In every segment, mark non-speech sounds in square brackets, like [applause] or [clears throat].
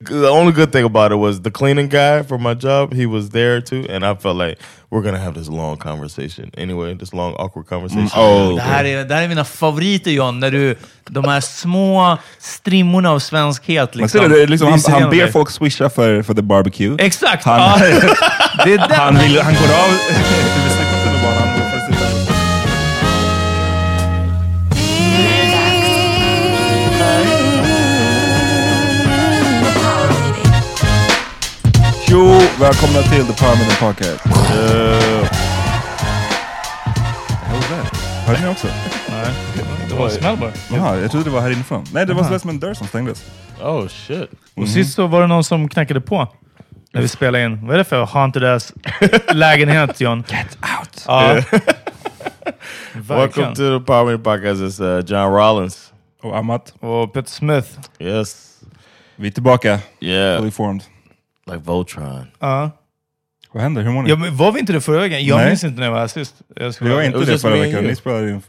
The only good thing about it was the cleaning guy for my job, he was there too, and I felt like we're gonna have this long conversation anyway, this long awkward conversation. Oh, Det här, är, det här är mina favoriter John, när du, de här små strimmorna av svenskhet Man liksom, ser det, det är liksom, han, han ber folk swisha för, för the barbecue. Exakt! Han- ja. [laughs] det är. Han, vill, han går av... [laughs] Tjo! Välkomna till The Permanent Podcast. Uh, Vad var det? Hörde ni också? Det var smäll bara. Jaha, jag trodde det var här inifrån. Nej, det var som en dörr som stängdes. Oh shit. Och sist så var det någon som knackade på när vi spelade in. Vad är det för haunted ass [laughs] lägenhet John? Get out! Ja. [laughs] Welcome to the Power Podcast. It's uh, John Rollins. Och Amat. Och Peter Smith. Yes. Vi är tillbaka. Yeah. Fully formed. Like Voltron. Ja. Vad händer? Hur mår ni? Ja, men var vi inte det förra veckan? Jag Nej. minns inte när jag var här sist. Jag Vi var inte was det just förra me and veckan. you. Ni spelade ju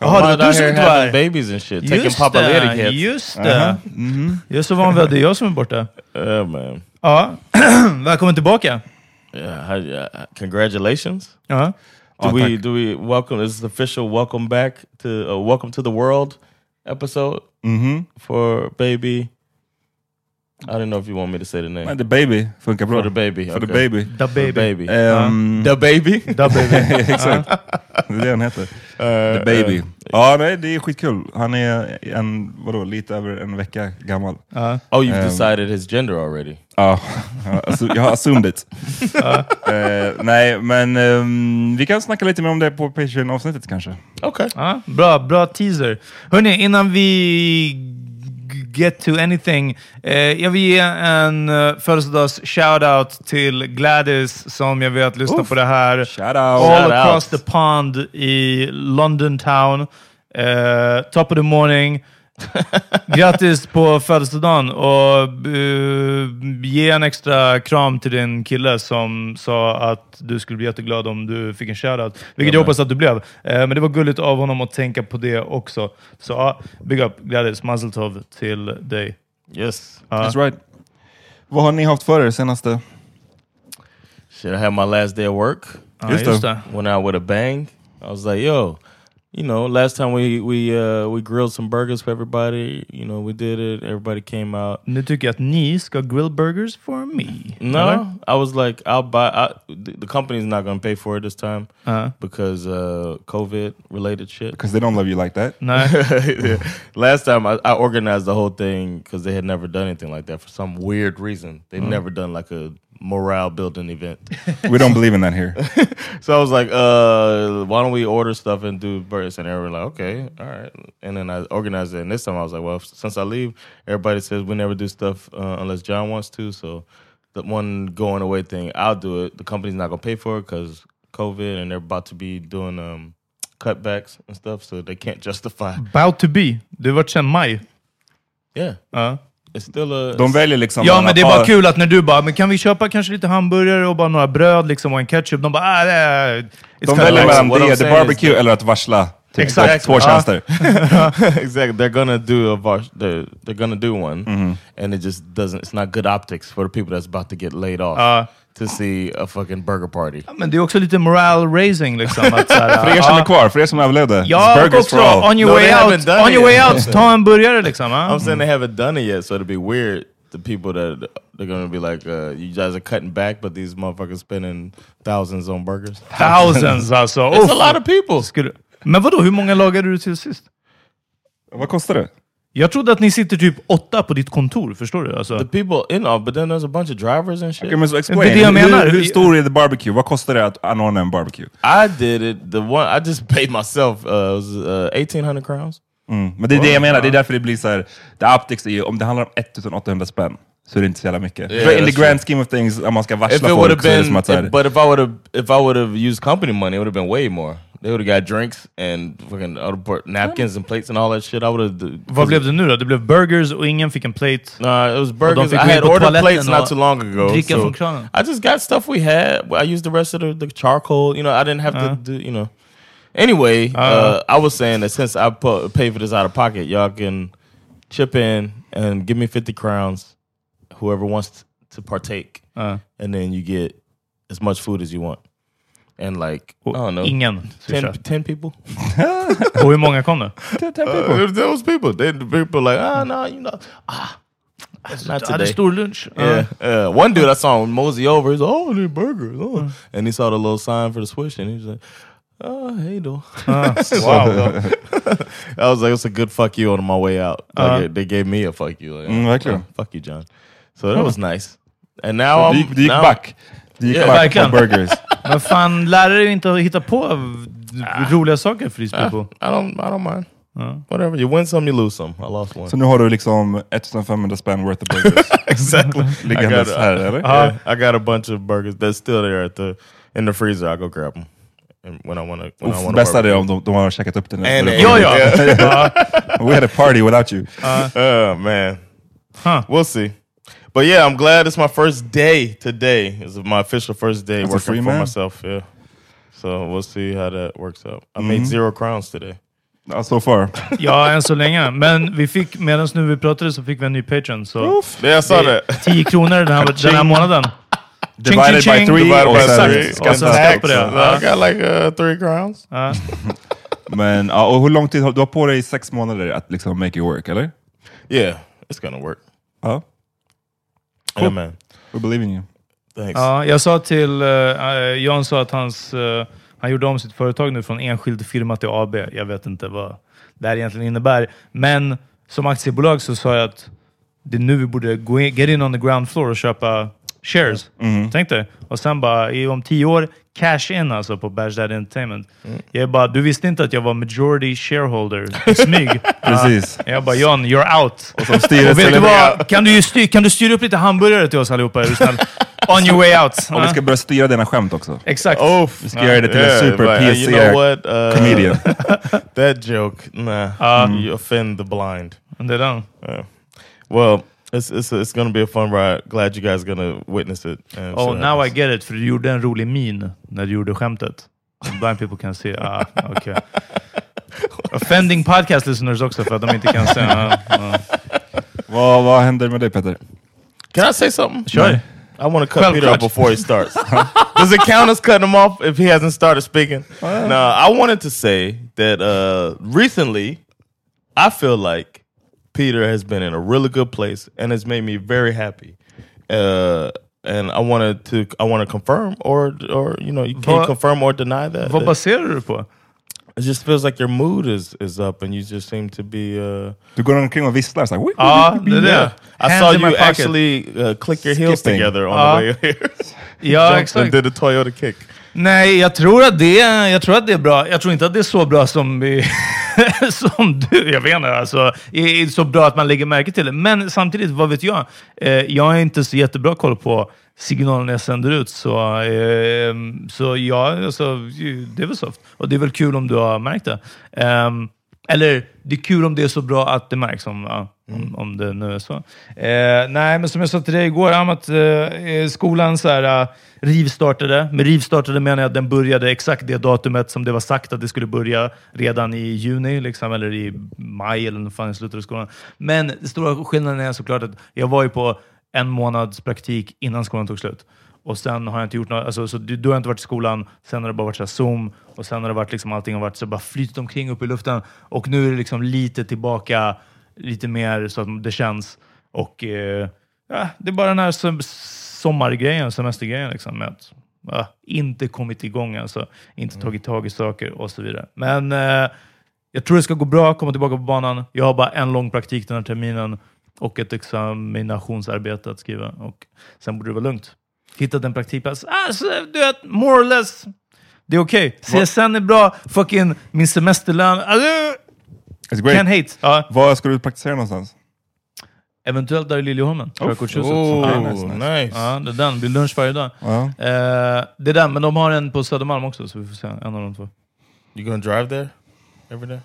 Jaha, det var du som inte var här. babies and shit. Taking Just det, just det. Aha. Mhm. Jag är så van vid att det är jag som är borta. Yeah, man. Ja. [clears throat] Välkommen tillbaka. Yeah, how, uh, congratulations. Ja. Do Oh, we do we welcome? This is official. Welcome back to uh, Welcome to the World episode Mhm. for baby. I didn't know if you want me to say the name. The Baby funkar bra. For the baby. For the okay. baby. The For the baby. baby. Ehm, The baby. The baby. [laughs] Exakt. [laughs] Det är det han heter. Uh, The Baby. uh, Ja, nej, det är skitkul. Han är en, vadå, lite över en vecka gammal. Ja. oh, you've Um, decided his gender already. Ja, [laughs] alltså, jag har assumed it. Eh, nej, men ehm, vi kan snacka lite mer om det på Patreon-avsnittet kanske. Okay. Ja, bra, bra teaser. Hörni, innan vi get to anything. Eh, jag vill ge en uh, födelsedags-shoutout till Gladys som jag vet lyssnar på det här. Shout All out. Shout across out. the pond i London town. Eh, top of the morning. [laughs] Grattis på födelsedagen och eh, ge en extra kram till din kille som sa att du skulle bli jätteglad om du fick en shoutout. Vilket jag hoppas att du blev. Eh, men det var gulligt av honom att tänka på det också. Så ja, big up Gladys, mazel tov till dig. Yes. That's right. Vad har ni haft för er senaste? Shit, I had my last day of work. Ja, Just just. Went out with a bang. I was like, yo, you know, last time we we uh, we grilled some burgers for everybody. You know, we did it. Everybody came out. Nu tycker jag att ni ska grill burgers for me. No, Eller? I was like, I'll buy. I, the, the company's not going to pay for it this time Ja. because uh, COVID related shit. Because they don't love you like that. [laughs] Nej. [laughs] Last time I, I organized the whole thing because they had never done anything like that for some weird reason. They've never done like a morale building event. [laughs] We don't believe in that here. [laughs] so I was like, uh, why don't we order stuff and do burgers? And they were like, okay, all right. And then I organized it. And this time I was like, well, since I leave, everybody says we never do stuff uh, unless John wants to. So the one going away thing, I'll do it. The company's not going to pay for it because COVID and they're about to be doing um, cutbacks and stuff. So they can't [laughs] justify. About to be. Det har varit sedan maj. Yeah. Ja. A. De väljer liksom... Ja, men det är bara kul att när du bara, men kan vi köpa kanske lite hamburgare och bara några bröd liksom och en ketchup? De bara, ah, det De väljer mellan I'm det, the barbecue that- eller att varsla. Typ, Exakt. Två tjänster. [laughs] exactly. They're gonna do a var- they're they're gonna do one, Mm-hmm. and it just doesn't. It's not good optics for the people that's about to get laid off Ja. To see a fucking burger party. Men det är också lite morale raising liksom. Att, så här, För er som ja. är kvar, för er som överlevde. Ja, burgers for all. on your No, way out, on your way out, ta en burgare liksom. ja. I'm saying they haven't done it yet, so it'd be weird. The people that they're gonna be like, uh, you guys are cutting back, but these motherfuckers spending thousands on burgers. [laughs] Thousands alltså. It's a lot of people. Skulle... Men vadå, hur många lagade du till sist? Vad kostar det? Jag trodde att ni sitter typ åtta på ditt kontor, förstår du? Alltså. The people in off, but then there's a bunch of drivers and shit. Okay, men så explain. Det är det jag menar. Hur, hur stor är the barbecue? Vad kostar det att anordna en barbecue? I did it. The one I just paid myself uh, was uh, eighteen hundred crowns. Mm. Men det är det jag menar, det är därför det blir så här. The optics är ju, om det handlar om 1800 spänn så är det inte så jävla mycket. Yeah, in the grand scheme of things, om man ska varsla folk have så är det been, som att if- but if I would have, if I would have used company money, it would have been way more. They would have got drinks and fucking other part- napkins and plates and all that shit. I would have. Vad blev det nu då? Det blev burgers och ingen fick en plate. Nah, it was burgers. I had ordered plates not too long ago. dricka so från kranen. I just got stuff we had. I used the rest of the, the charcoal. You know, I didn't have Uh. to do. You know. Anyway, uh, I was saying that since I put, pay for this out of pocket, y'all can chip in and give me fifty crowns. Whoever wants to partake, Ja. and then you get as much food as you want. And like I Och don't know, ingen ten, swishar. 10 people. [laughs] Och hur många kom det? [laughs] Uh, those people, they the people like, ah, no, you know, ah, not Du hade today. stor lunch. Ja. Yeah, yeah. One dude I saw him mosey over. He's like, "Oh, they're burgers," oh. and he saw the little sign for the swish, and he was like, "Oh, hey, though." [laughs] Wow. I was like, "It's a good fuck you on my way out." Like, Uh-huh. they gave me a fuck you. Like, Mm, verkligen. "Oh, fuck you, John. So that was nice. And now du, I'm gick- du gick now- back. Gick Yeah, back verkligen. på burgers. [laughs] Men fan, lär dig inte att hitta på roliga saker för these Ah, people. I don't. I don't mind. Whatever. You win some, you lose some. I lost one. Så nu har du liksom 1500 spänn worth of burgers. [laughs] exactly. [laughs] I Liggandes got, här, eller? yeah, I got a bunch of burgers that's still there at the in the freezer. I go grab them and when I want to. When I Uff, want bästa är om de, de har käkat upp den. And- Ja, ja. We had a party without you. Oh man, Huh. we'll see. But yeah, I'm glad it's my first day today. It's my official first day a working for man? myself. Yeah. So we'll see how that works out. I made zero crowns today. Ja, so far. [laughs] Ja, än så länge. Men vi fick, medan nu vi pratade så fick vi en ny Patreon. Så Yeah, I saw that. 10 kronor den här, den här månaden. Divided ching, by three. Divided och by three. And sen skatt på det. I got like uh, three crowns. [laughs] Men ja, och hur lång tid har du har på dig sex månader att liksom make it work, eller? Yeah, it's gonna work. Ja. Yeah, man. We believe in you. Thanks. Ja, jag sa till... Uh, Jan sa att hans, eh, han gjorde om sitt företag nu från enskild firma till AB. Jag vet inte vad det här egentligen innebär. Men som aktiebolag så sa jag att det är nu vi borde gå in, get in on the ground floor och köpa shares. Tänk dig. Och sen bara, i, om tio år, cash in alltså på Bash Dad Entertainment. Jag bara, du visste inte att jag var majority shareholder [laughs] smyg? Precis. Ja. Jag bara, John, you're out. Och Och vet du vad? Kan du, styr, kan du styra upp lite hamburgare till oss allihopa? Är du snäll? On your way out. Och vi ska börja styra dina skämt också. Exakt. Oh, Vi ska göra det till en yeah, super but, uh, PC you know what? Uh, comedian. [laughs] that joke, nah, you offend the blind. Det är den. Yeah. Well, it's it's it's gonna be a fun ride. Glad you guys are gonna witness it. and Oh, what now I get it. För du gjorde en rolig min när du gjorde skämtet. Blind people can see. Ah, okay. [laughs] Offending podcast listeners också för att de inte kan se. [laughs] Ah, ah. Vad, vad händer med dig Peter? Can I say something? Sure. I want to cut Well, Peter off cut. before he starts. [laughs] Does it count as cutting him off if he hasn't started speaking? no, I wanted to say that uh, recently, I feel like Peter has been in a really good place and has made me very happy. Uh, and I wanted to, I want to confirm or, or you know, you can't Vad- confirm or deny that. Vad that- baserar du på? it just feels like your mood is is up and you just seem to be. Uh, Du går omkring och visslar så här. "Wii, Ja, wii, wii, det är det. I Hands saw you actually uh, click your heels Skipping. together on Ah. the way here. [laughs] Ja, Jumped and exakt. did a Toyota kick. Nej, jag tror, att det, är- jag tror att det är bra. Jag tror inte att det är så bra som, vi, [laughs] [laughs] som du. Jag vet inte, alltså, är så bra att man lägger märke till det. Men samtidigt, vad vet jag? Eh, jag har inte så jättebra koll på signalen jag sänder ut. Så, eh, så ja, alltså, det är väl soft. Och det är väl kul om du har märkt det. Eh, eller det är kul om det är så bra att det märks, om, ja, om, om det nu är så. Eh, nej, men som jag sa till dig igår, om att eh, skolan så här, eh, rivstartade. Med rivstartade menar jag att den började exakt det datumet som det var sagt att det skulle börja redan i juni, liksom, eller i maj, eller när fan jag slutade skolan. Men den stora skillnaden är såklart att jag var ju på en månads praktik innan skolan tog slut. Och sen har jag inte gjort något, alltså, så du, du har inte varit i skolan, sen har det bara varit så här Zoom, och sen har det varit liksom, allting har varit så bara flytit omkring upp i luften. Och nu är det liksom lite tillbaka, lite mer så att det känns. Och eh, ja, det är bara den här som, sommargrejen, semestergrejen, liksom, med att ja, inte kommit igång, alltså, inte tagit tag i saker och så vidare. Men eh, jag tror det ska gå bra, komma tillbaka på banan. Jag har bara en lång praktik den här terminen och ett examinationsarbete att skriva. Och sen borde det vara lugnt. Hittat en praktikplats. Alltså, du vet, more or less. Det är okej. CSN är bra. Fucking min semesterlön. Alltså, It's great. can't hate. Ja. Var ska du praktisera någonstans? Eventuellt där i Liljeholmen. Körkortshuset. Oh, Ja. nice, nice. nice. Ja, det är den. Det blir lunch varje dag. Ja. Eh, det är den, men de har en på Södermalm också, så vi får se. En av de två. You gonna drive there every day?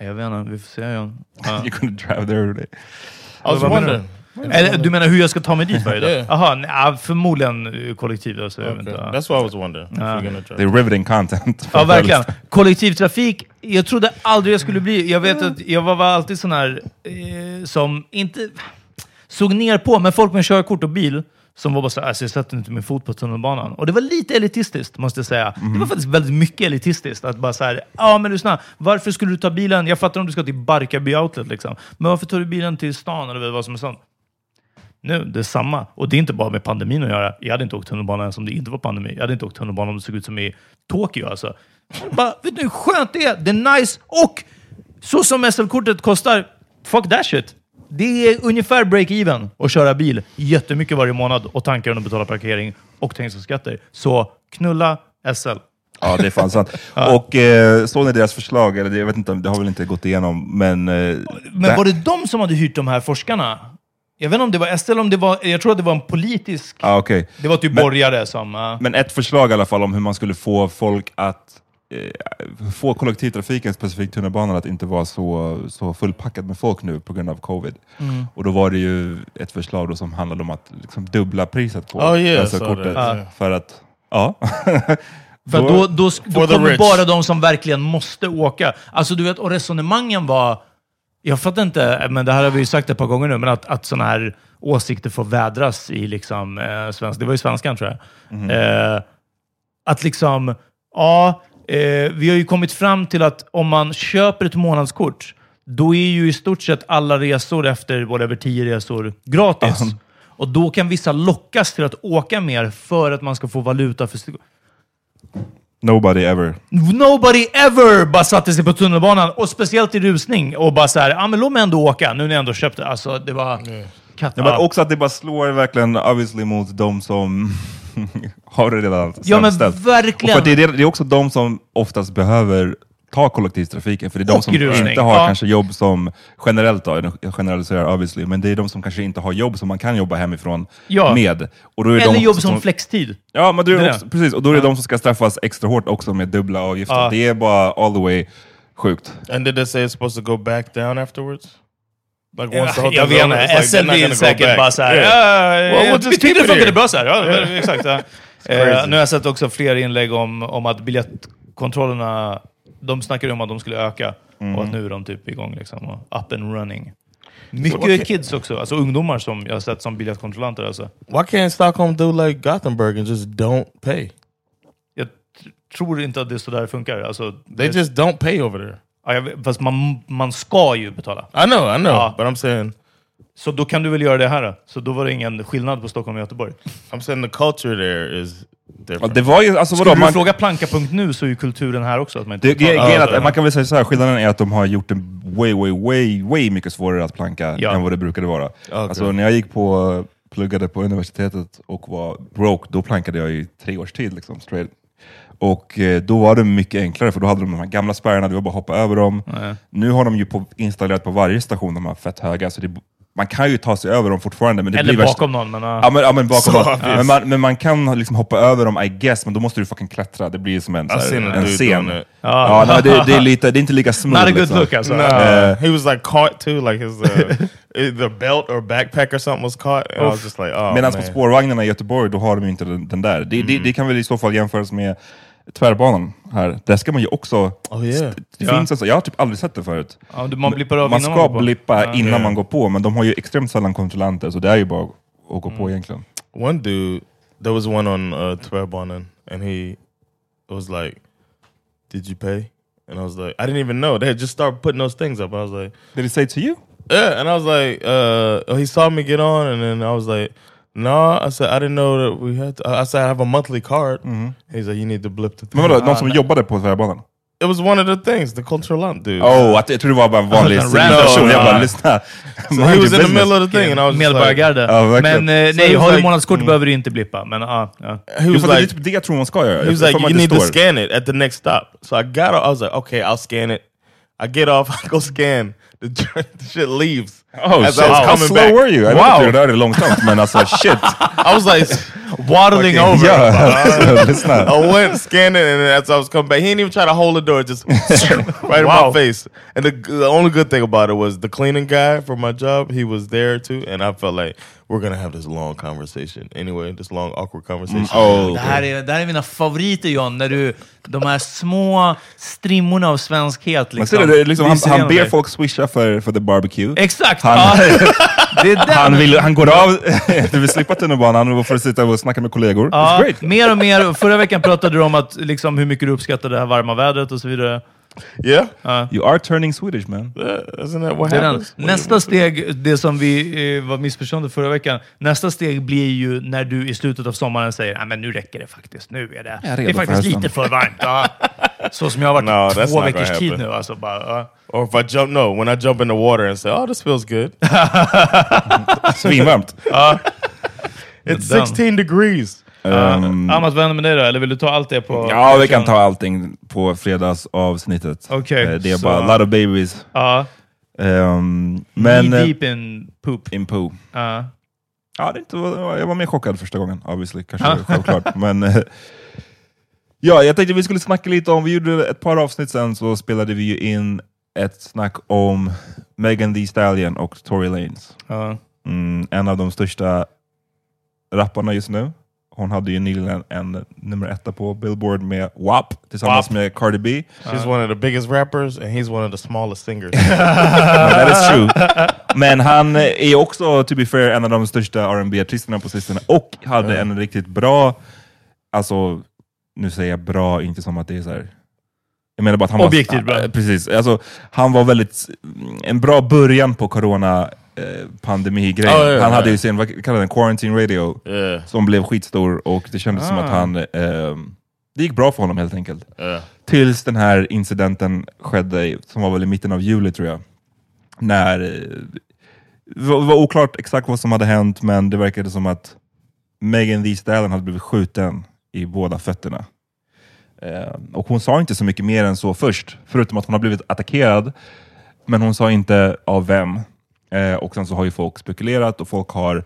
Jag vet inte, vi får se. [laughs] Ja. Ja. You're gonna drive there every day. I was wondering. Eller, du menar hur jag ska ta mig dit varje dag? [laughs] Yeah. Jaha, ja, förmodligen eh, kollektiv. Alltså, jag vet Okay. inte. That's what I was wondering. Ah. drive. är riveting content. Ja, [laughs] verkligen. Kollektivtrafik, jag trodde aldrig jag skulle bli... Jag vet att jag var, var alltid sån här eh, som inte såg ner på, men folk med körkort och bil som var bara så här, alltså, jag sätter inte min fot på tunnelbanan. Och det var lite elitistiskt, måste jag säga. Det var faktiskt väldigt mycket elitistiskt. Att bara så här, ja men lyssna, varför skulle du ta bilen? Jag fattar om du ska till Barkarby Outlet, liksom. Men varför tar du bilen till stan eller vad som är sånt? Nu, det är samma. Och det är inte bara med pandemin att göra. Jag hade inte åkt tunnelbana ens om det inte var pandemi. Jag hade inte åkt tunnelbana om det såg ut som i Tokyo. Alltså. Bara, vet du hur skönt det är? Det är nice. Och så som SL-kortet kostar, fuck that shit. Det är ungefär break-even att köra bil jättemycket varje månad och tanka den och betala parkering och trängselskatter. Så knulla SL. Ja, det är fan sant. [laughs] Och eh, såg ni deras förslag? Eller jag vet inte, det har väl inte gått igenom, men... Eh, Men var det de som hade hyrt de här forskarna? Jag vet inte om det var SL, om det var, jag tror att det var en politisk... Ja, okej. Det var typ Men- borgare som... ja. Men ett förslag i alla fall om hur man skulle få folk att eh, få kollektivtrafiken, specifikt tunnelbanan, att inte vara så, så fullpackat med folk nu på grund av covid. Mm. Och då var det ju ett förslag då som handlade om att liksom dubbla priset på Oh, saw kortet. yeah. För att, ja. [laughs] För då, då, då, då kommer bara de som verkligen måste åka. Alltså du vet, och resonemangen var... Jag fattar inte, men det här har vi ju sagt ett par gånger nu, men att, att sådana här åsikter får vädras i liksom, eh, svensk, det var ju svenskan tror jag. Eh, att liksom, ja, eh, vi har ju kommit fram till att om man köper ett månadskort, då är ju i stort sett alla resor efter whatever, tio resor gratis. Och då kan vissa lockas till att åka mer för att man ska få valuta för Nobody ever. Nobody ever bara satte sig på tunnelbanan, och speciellt i rusning, och bara så här, ja men låt mig ändå åka, nu när jag ändå köpt det. Alltså, det var... Katt, Ja, men också att det bara slår verkligen obviously mot de som [laughs] har det redan Ja, men ställt. verkligen. Och för det, är, det är också de som oftast behöver ta kollektivtrafiken, för det är de Och som rusning. inte har Ja. kanske jobb som, generellt då, jag generaliserar obviously, men det är de som kanske inte har jobb som man kan jobba hemifrån Ja. med. Och då är Eller de jobb som flextid. Ja, men det också, precis. Och då är det de som ska straffas extra hårt också med dubbla avgifter. Ja. Det är bara all the way sjukt. And did they say it's supposed to go back down afterwards? Like once the Ja, whole jag vet inte. SL vill säkert back. bara såhär, Yeah. yeah. Well, ja, we'll just det bra så här. Ja, exakt. Ja. Eh, nu har jag sett också fler inlägg om, om att biljettkontrollerna, de snackade om att de skulle öka och att nu är de typ igång liksom, och up and running. Mycket kids också, alltså ungdomar som jag har sett som biljettkontrollanter. Alltså. Why can't Stockholm do like Gothenburg and just don't pay? Jag tr- tror inte att det är så där det funkar. Alltså, They det, just don't pay over there. ja, jag vet, fast man, man ska ju betala. I know, I know, Ja. but I'm saying, Så då kan du väl göra det här. då? Så då var det ingen skillnad på Stockholm och Göteborg. I'm saying the culture there is Ja, different. det var ju, alltså Skulle vadå, du man, fråga planka.nu så är ju kulturen här också att man inte det, grejen är att man kan väl säga så här, skillnaden är att de har gjort det way, way, way, way mycket svårare att planka Ja. än vad det brukade vara. Okay. Alltså när jag gick på, pluggade på universitetet och var broke, då plankade jag i tre års tid. Liksom, straight. Och eh, då var det mycket enklare, för då hade de de här gamla spärrarna, det var bara att hoppa över dem. Nu har de ju på, installerat på varje station de här fett höga, så det, man kan ju ta sig över dem fortfarande. Men det Eller blir värst- bakom någon. Men, uh, Ja men, ja, men bakom Så obvious. men, man, men man kan liksom hoppa över dem I guess, men då måste du fucking klättra. Det blir som en, så här, en scen. it. Ja, nej, det, det, är lite, det är inte lika smooth. Not a good liksom. look alltså. No, Uh, he was like caught too, like his uh, [laughs] either belt or backpack or something was caught. And I was just like, oh Medan man. på spårvagnarna i Göteborg, då har de ju inte den, den där. Det, det, det kan väl i så fall jämföras med tvärbanan här. Där ska man ju också... Oh, yeah. Det Ja. finns alltså, jag har typ aldrig sett det förut. Ja, man blippar av man ska man på. blippa Ja. innan man går på, men de har ju extremt sällan kontrollanter, så det är ju bara att gå på Mm. egentligen. One dude, there was one on uh, Twerbonen, and he was like, "Did you pay?" And I was like, "I didn't even know." They had just started putting those things up. I was like, Did it say to you? "Yeah," and I was like, uh, "He saw me get on," and then I was like. No, I said I didn't know that we had. To, I said I have a monthly card. He's like, you need to blip the. Men vadå, thing." någon som jobbade på tvärbanan? It was one of the things, the controllant dude. Oh, jag tror det var bara en vanlig Alltså, civil random. person. Jag bara, lyssna. [laughs] So he was in the middle of the thing, and I was just like, Medborgargarde. Men eh, So nej, har du like- månadskort mm. behöver du inte blippa. Men he Jo, för det är typ det jag tror man ska göra. He was like, you need to scan it at the next stop. So I got off. I was like, okay, I'll scan it. I get off. [laughs] I go scan. The, [laughs] the shit leaves. Oh as shit, I was how coming slow back. were you? Jag vet Wow. inte hur det där är långsamt, men alltså shit. [laughs] I was like, Waddling Okay. over. Ja, lyssna. [laughs] [laughs] I went scanning, and then as I was coming back, he didn't even try to hold the door. Just right Wow. in my face. And the, the only good thing about it was the cleaning guy for my job. He was there too, and I felt like we're gonna have this long conversation anyway. This long awkward conversation. Oh, Det här, är, det här är mina favoriter John, när du, de här små strimmorna av svenskhet Man liksom, ser det, liksom, han, han ber folk swisha för, för the barbecue. Exakt! Han-. [laughs] Han, vill, han går av, [laughs] du vill slippa tunnelbanan för att sitta och snacka med kollegor. Ja, great. mer och mer. Förra veckan pratade du om att, liksom, hur mycket du uppskattar det här varma vädret och så vidare. Yeah, You are turning Swedish man. Nästa steg, det som vi eh, var missförstående förra veckan, nästa steg blir ju när du i slutet av sommaren säger "Nej, men nu räcker det faktiskt. Nu är det, är det är faktiskt hösten." lite för varmt. Ja. [laughs] Så som jag har varit No, två veckors tid nu. Alltså, bara, ja. Or if I jump, no, when I jump in the water and say, "Oh, this feels good." [laughs] Svinvarmt. It's Done. 16 degrees. Um, vad händer med dig då? Eller vill du ta allt det på... ja, vi kan ta allting på fredagsavsnittet. Okej, Eh, det är så- bara lot of babies. Ja. Um, men... Knee eh, deep in poop. In poo. Ja. Ja, det inte, jag var mer chockad första gången, obviously. Kanske självklart. [laughs] Men, eh, ja, jag tänkte vi skulle snacka lite om, vi gjorde ett par avsnitt sen så spelade vi ju in ett snack om Megan Thee Stallion och Tory Lanez. Mm, en av de största rapparna just nu. Hon hade ju nyligen en nummer etta på Billboard med WAP tillsammans WAP. med Cardi B. She's one of the biggest rappers, and he's one of the smallest singers. [laughs] Men that is true. Men han är också, to be fair, en av de största rb artisterna på sistone och hade en riktigt bra, alltså nu säger jag bra, inte som att det är så här. Jag menar bara att han Objektivt var, bra. Precis, alltså, han var väldigt, en bra början på corona pandemi-grejen. Ja, ja, ja. han hade ju sin, vad kallar den, quarantine radio, yeah, som blev skitstor och det kändes som Ah. att han, eh, det gick bra för honom helt enkelt. yeah. Tills den här incidenten skedde, som var väl i mitten av juli tror jag. När eh, det var, var oklart exakt vad som hade hänt, men det verkade som att Megan Thee Stallion hade blivit skjuten i båda fötterna. Eh, och hon sa inte så mycket mer än så först, förutom att hon har blivit attackerad. Men hon sa inte av vem. Eh, och sen så har ju folk spekulerat och folk har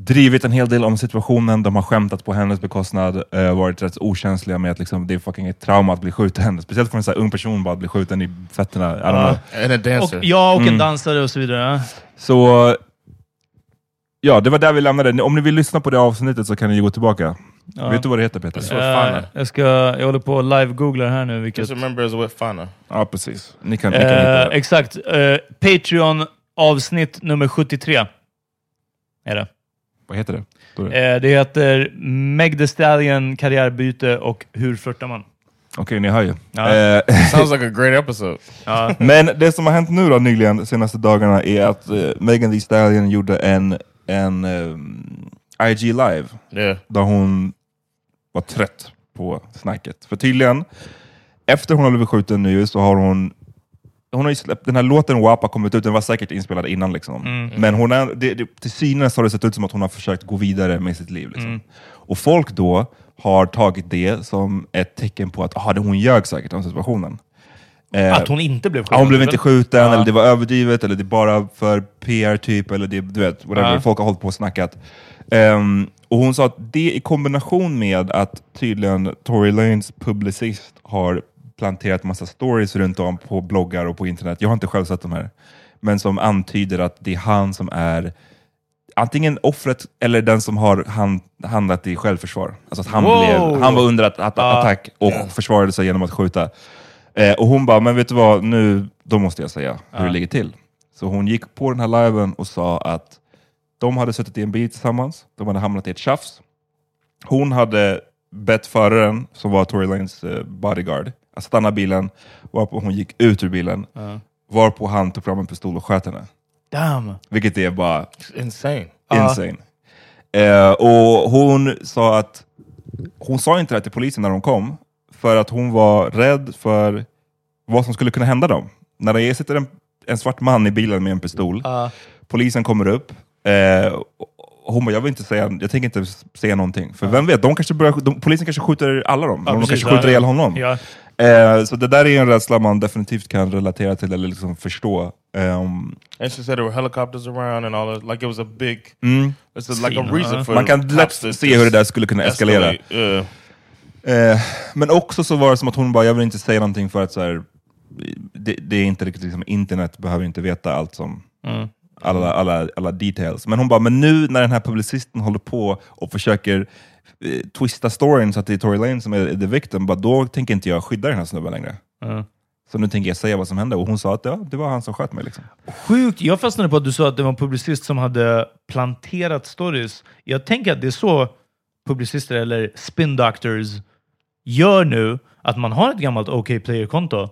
drivit en hel del om situationen. De har skämtat på hennes bekostnad, eh, varit rätt okänsliga med att liksom, det är fucking ett trauma att bli skjuten. [laughs] Speciellt för en så här ung person bara att bli skjuten i fötterna. I don't know. Dancer. Och, ja, och Mm. en dansare och så vidare. Så ja, det var där vi lämnade. Om ni vill lyssna på det avsnittet så kan ni gå tillbaka. Ja. Vet du vad det heter Peter? What Eh, jag, ska, jag håller på att live-googla här nu. Vilket, Just remember it's with Fana. Ja, precis. Ni kan, ni kan eh, hitta det. exakt. Eh, Patreon avsnitt nummer 73. Är det. Vad heter det? Det? Eh, det heter Meg Thee Stallion, karriärbyte och hur flörtar man? Okej, ni hör ju. Ja. Eh, Sounds like a [laughs] great episode. Ja. Men det som har hänt nu då nyligen, de senaste dagarna, är att uh, Megan Thee Stallion gjorde en, en ehm, IG live Yeah. där hon var trött på snacket. För tydligen, efter hon har blivit skjuten nu så har hon hon har ju släppt, den här låten WAP kommit ut, den var säkert inspelad innan. Liksom. Men hon är, det, det, till synes har det sett ut som att hon har försökt gå vidare med sitt liv. Liksom. Och folk då har tagit det som ett tecken på att aha, det- hon ljög säkert om situationen. Eh, Att hon inte blev skjuten? hon blev inte skjuten, Ja. eller det var överdrivet, eller det är bara för PR typ, eller det, du vet, whatever. Ja. folk har hållit på och snackat. Ehm, och hon sa att det i kombination med att tydligen Tory Lanes publicist har planterat massa stories runt om på bloggar och på internet, jag har inte själv sett de här, men som antyder att det är han som är antingen offret eller den som har hand, handlat i självförsvar. Alltså att han, Wow. blev, han var under att, att, attack och försvarade sig genom att skjuta. Eh, och hon bara, men vet du vad, nu då måste jag säga hur det ligger till. Så hon gick på den här liven och sa att de hade suttit i en bil tillsammans, de hade hamnat i ett tjafs. Hon hade bett föraren, som var Tory Lanes eh, bodyguard, att stanna bilen, varpå hon gick ut ur bilen, varpå han tog fram en pistol och sköt henne. Damn. Vilket är bara It's insane. insane. Eh, och hon sa att hon sa inte det till polisen när de kom, för att hon var rädd för vad som skulle kunna hända dem. När det sitter en, en svart man i bilen med en pistol, Ja. polisen kommer upp, eh, hon bara, jag vill inte säga, jag tänker inte säga någonting. För vem vet, de kanske börjar, de, polisen kanske skjuter alla dem, Ja, de precis, kanske skjuter ja. ihjäl honom. Eh, så det där är en rädsla man definitivt kan relatera till, eller liksom förstå. Ehm, And she said there were helicopters around and all that. Like it was a big, mm. it's a, like a reason uh. for Man kan lätt se hur det där skulle kunna eskalera. Yeah. Eh, men också så var det som att hon bara, jag vill inte säga någonting för att så här, det, det är inte riktigt, liksom, internet behöver inte veta allt som alla, alla, alla details. Men hon bara, men nu när den här publicisten håller på och försöker eh, twista storyn så att det är Tory Lane som är the victim, bara, då tänker inte jag skydda den här snubben längre. Så nu tänker jag säga vad som hände. Och hon sa att ja, det var han som sköt mig. Liksom. Sjukt. Jag fastnade på att du sa att det var en publicist som hade planterat stories. Jag tänker att det är så publicister eller spin doctors gör nu, att man har ett gammalt OK Player-konto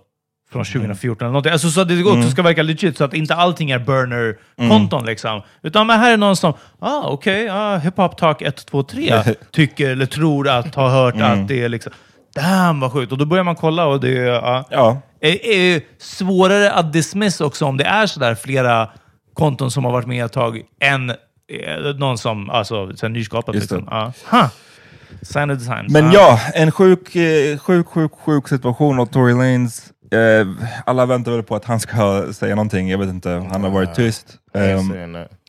från 2014 eller någonting. Alltså så att det också ska verka legit, så att inte allting är burner-konton liksom. Utan men här är någon som, ah okej, ah, hiphop talk 1, 2, 3 tycker eller tror att, har hört att det är liksom, damn vad sjukt. Och då börjar man kolla och det är, ja. Ja, är, är svårare att dismiss också om det är sådär flera konton som har varit med ett tag än eh, någon som alltså. Just det. Liksom. Ja. Huh. Sign of design. Men ja, en sjuk, eh, sjuk, sjuk, sjuk situation av Tory Lanes. Eh, alla väntar väl på att han ska säga någonting, jag vet inte. Han har varit tyst. That.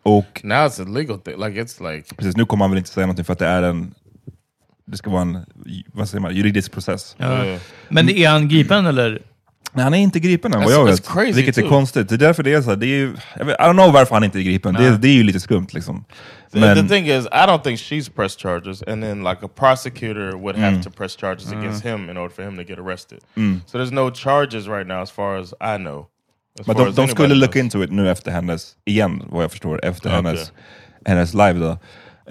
och Now it's a legal thing. Like it's like precis, nu kommer han väl inte säga någonting för att det är en det ska vara en vad säger man, juridisk process. Ja. Yeah. Men är han gripen eller? Nej, han är inte gripen än vad jag vet. vilket är too. konstigt. Det är därför det är så här, det är ju, jag vet, I don't know varför han inte är gripen. Det, det är ju lite skumt liksom. The- Men, the thing is, I don't think she's pressed charges, and then like a prosecutor would have to press charges against him in order for him to get arrested. So there's no charges right now, as far as I know. As men de, de skulle look into it nu efter hennes, igen vad jag förstår, efter Okej. hennes, hennes live då.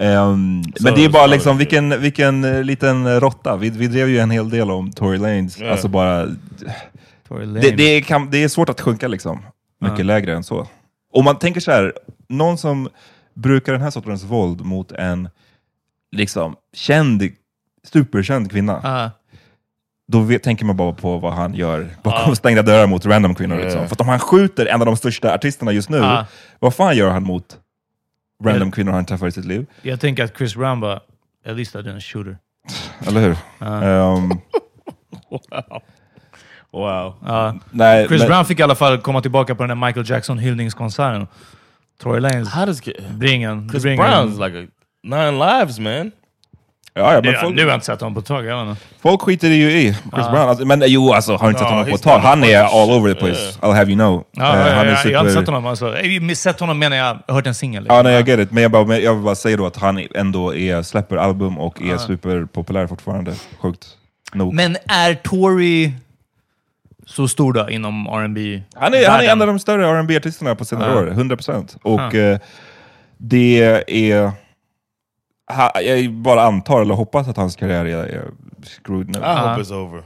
Ehm, Så- men det är bara liksom, vilken, vilken eh, liten råtta. Vi, vi drev ju en hel del om Tory Lanez. Ja. Alltså bara, Tory Lane? det, det, kan, det är svårt att sjunka liksom. Mycket lägre än så. Om man tänker så här, någon som brukar den här sortens våld mot en liksom känd, superkänd kvinna. Ah. då vet, tänker man bara på vad han gör bakom stängda dörrar mot random kvinnor. Liksom. För att om han skjuter en av de största artisterna just nu, Ja. vad fan gör han mot random kvinnor han träffar i sitt liv? Jag tänker att Chris Brown bara, at least I didn't shoot her. Eller hur? Ehm, [laughs] Wow. Nej, Chris men- Brown fick i alla fall komma tillbaka på den där Michael Jackson hyllningskonserten. Tory Lanez, How does get, bring en. Chris bring en- Brown's like a nine lives, man. Ja, ja, men Ja, folk, nu har jag inte sett honom på ett tag. Jag vet inte. folk skiter ju i Chris Brown. Alltså, men jo, alltså, har inte sett Ja, honom på ett tag? Han är all over the place. I'll have you know. Ja, Eh, ja, han är ja, Jag har inte super- sett honom. Alltså. Eh, Sett honom menar jag, hört en singel. Ja, nej, jag get it. Men jag, bara, jag vill bara säga då att han ändå är, släpper album och är superpopulär fortfarande. Sjukt nog. Men är Tory så stor då inom R&B Han är, han är en av de större R&B artisterna på senare Ja. år, 100%. Och Ja. eh, det är... Ha, jag bara antar eller hoppas att hans karriär är, är screwed nu. I hope it's over.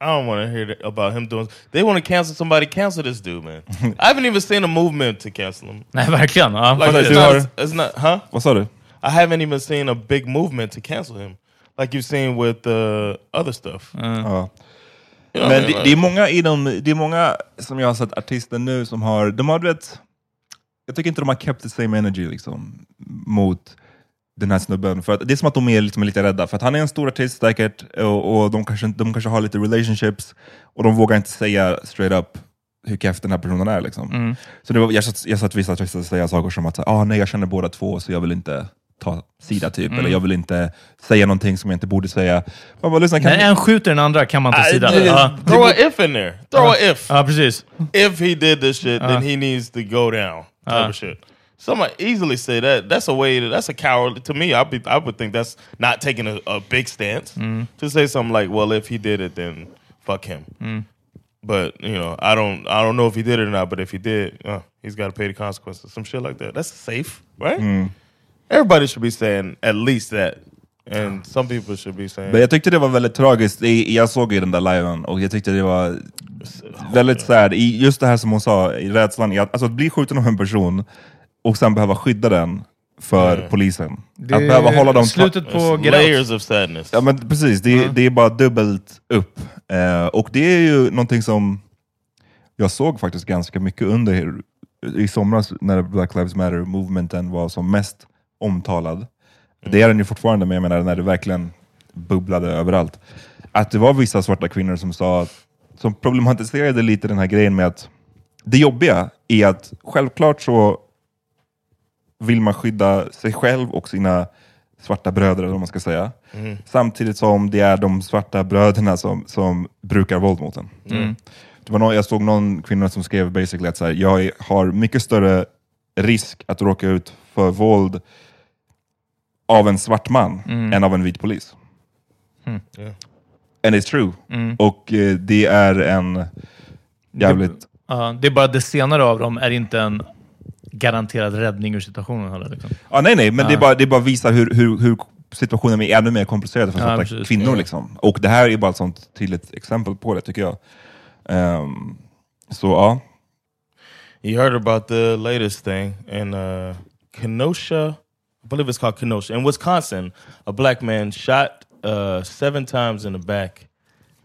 I don't want to hear about him doing. They want to cancel somebody. Cancel this dude, man. [laughs] I haven't even seen a movement to cancel him. Nej, verkligen. Ja. Like But it's not, it's not, huh? Vad sa du? I haven't even seen a big movement to cancel him, like you've seen with uh, other stuff. Ja. You Men det, det, är många inom, det är många som jag har sett artister nu som har, de har du vet, jag tycker inte de har kept the same energy liksom, mot den här snubben. För att det är som att de är liksom lite rädda, för att han är en stor artist säkert, och, och de, kanske, de kanske har lite relationships, och de vågar inte säga straight up hur keff den här personen är. Liksom. Så det var, jag satt, jag satt vissa artister säga saker som att ah, nej, jag känner båda två, så jag vill inte ta sida, typ. eller jag vill inte säga någonting som jag inte borde säga. Man bara, lyssna, kan När en skjuter den andra kan man ta I- sida. Ja. Throw a if in there. Throw a if. ja, precis. If he did this shit, then he needs to go down. Type Uh. of shit. Somebody easily say that. That's a way. To, that's a coward to me. I be. I would think that's not taking a, a big stance to say something like, "Well, if he did it, then fuck him." But you know, I don't. I don't know if he did it or not. But if he did, uh, he's got to pay the consequences. Some shit like that. That's safe, right? Everybody should be saying at least that, and some people should be saying. Men jag tyckte det var väldigt tragiskt, I- jag såg ju den där liven och jag tyckte det var väldigt sad, I just det här som hon sa, i rädslan, i att, alltså att bli skjuten av en person och sen behöva skydda den för Mm. polisen. att behöva hålla dem... Slutet på Get Out. layers of sadness. Ja men precis, det, det är bara dubbelt upp. Eh, och det är ju någonting som jag såg faktiskt ganska mycket under i somras när Black Lives Matter-movementen var som mest omtalad. Det är den ju fortfarande, men jag menar när det verkligen bubblade överallt. Att det var vissa svarta kvinnor som sa, som problematiserade lite den här grejen med att det jobbiga är att självklart så vill man skydda sig själv och sina svarta bröder, eller vad man ska säga. Samtidigt som det är de svarta bröderna som, som brukar våld mot en. Det var någon, jag såg någon kvinna som skrev basically att så här, jag har mycket större risk att råka ut för våld av en svart man än av en vit polis. Yeah. And it's true. Och eh, det är en jävligt... Ja, det är bara det senare av dem är inte en garanterad räddning ur situationen heller. Liksom. Ja, nej, nej, men det, är bara, det är bara visar hur, hur, hur situationen är ännu mer komplicerad för Ja, svarta precis. kvinnor. Ja. Liksom. Och det här är bara ett sånt tydligt exempel på det, tycker jag. Ehm, så ja. You heard about the latest thing in uh, Kenosha, believe it's called Kenosha, in Wisconsin. A black man shot uh, seven times in the back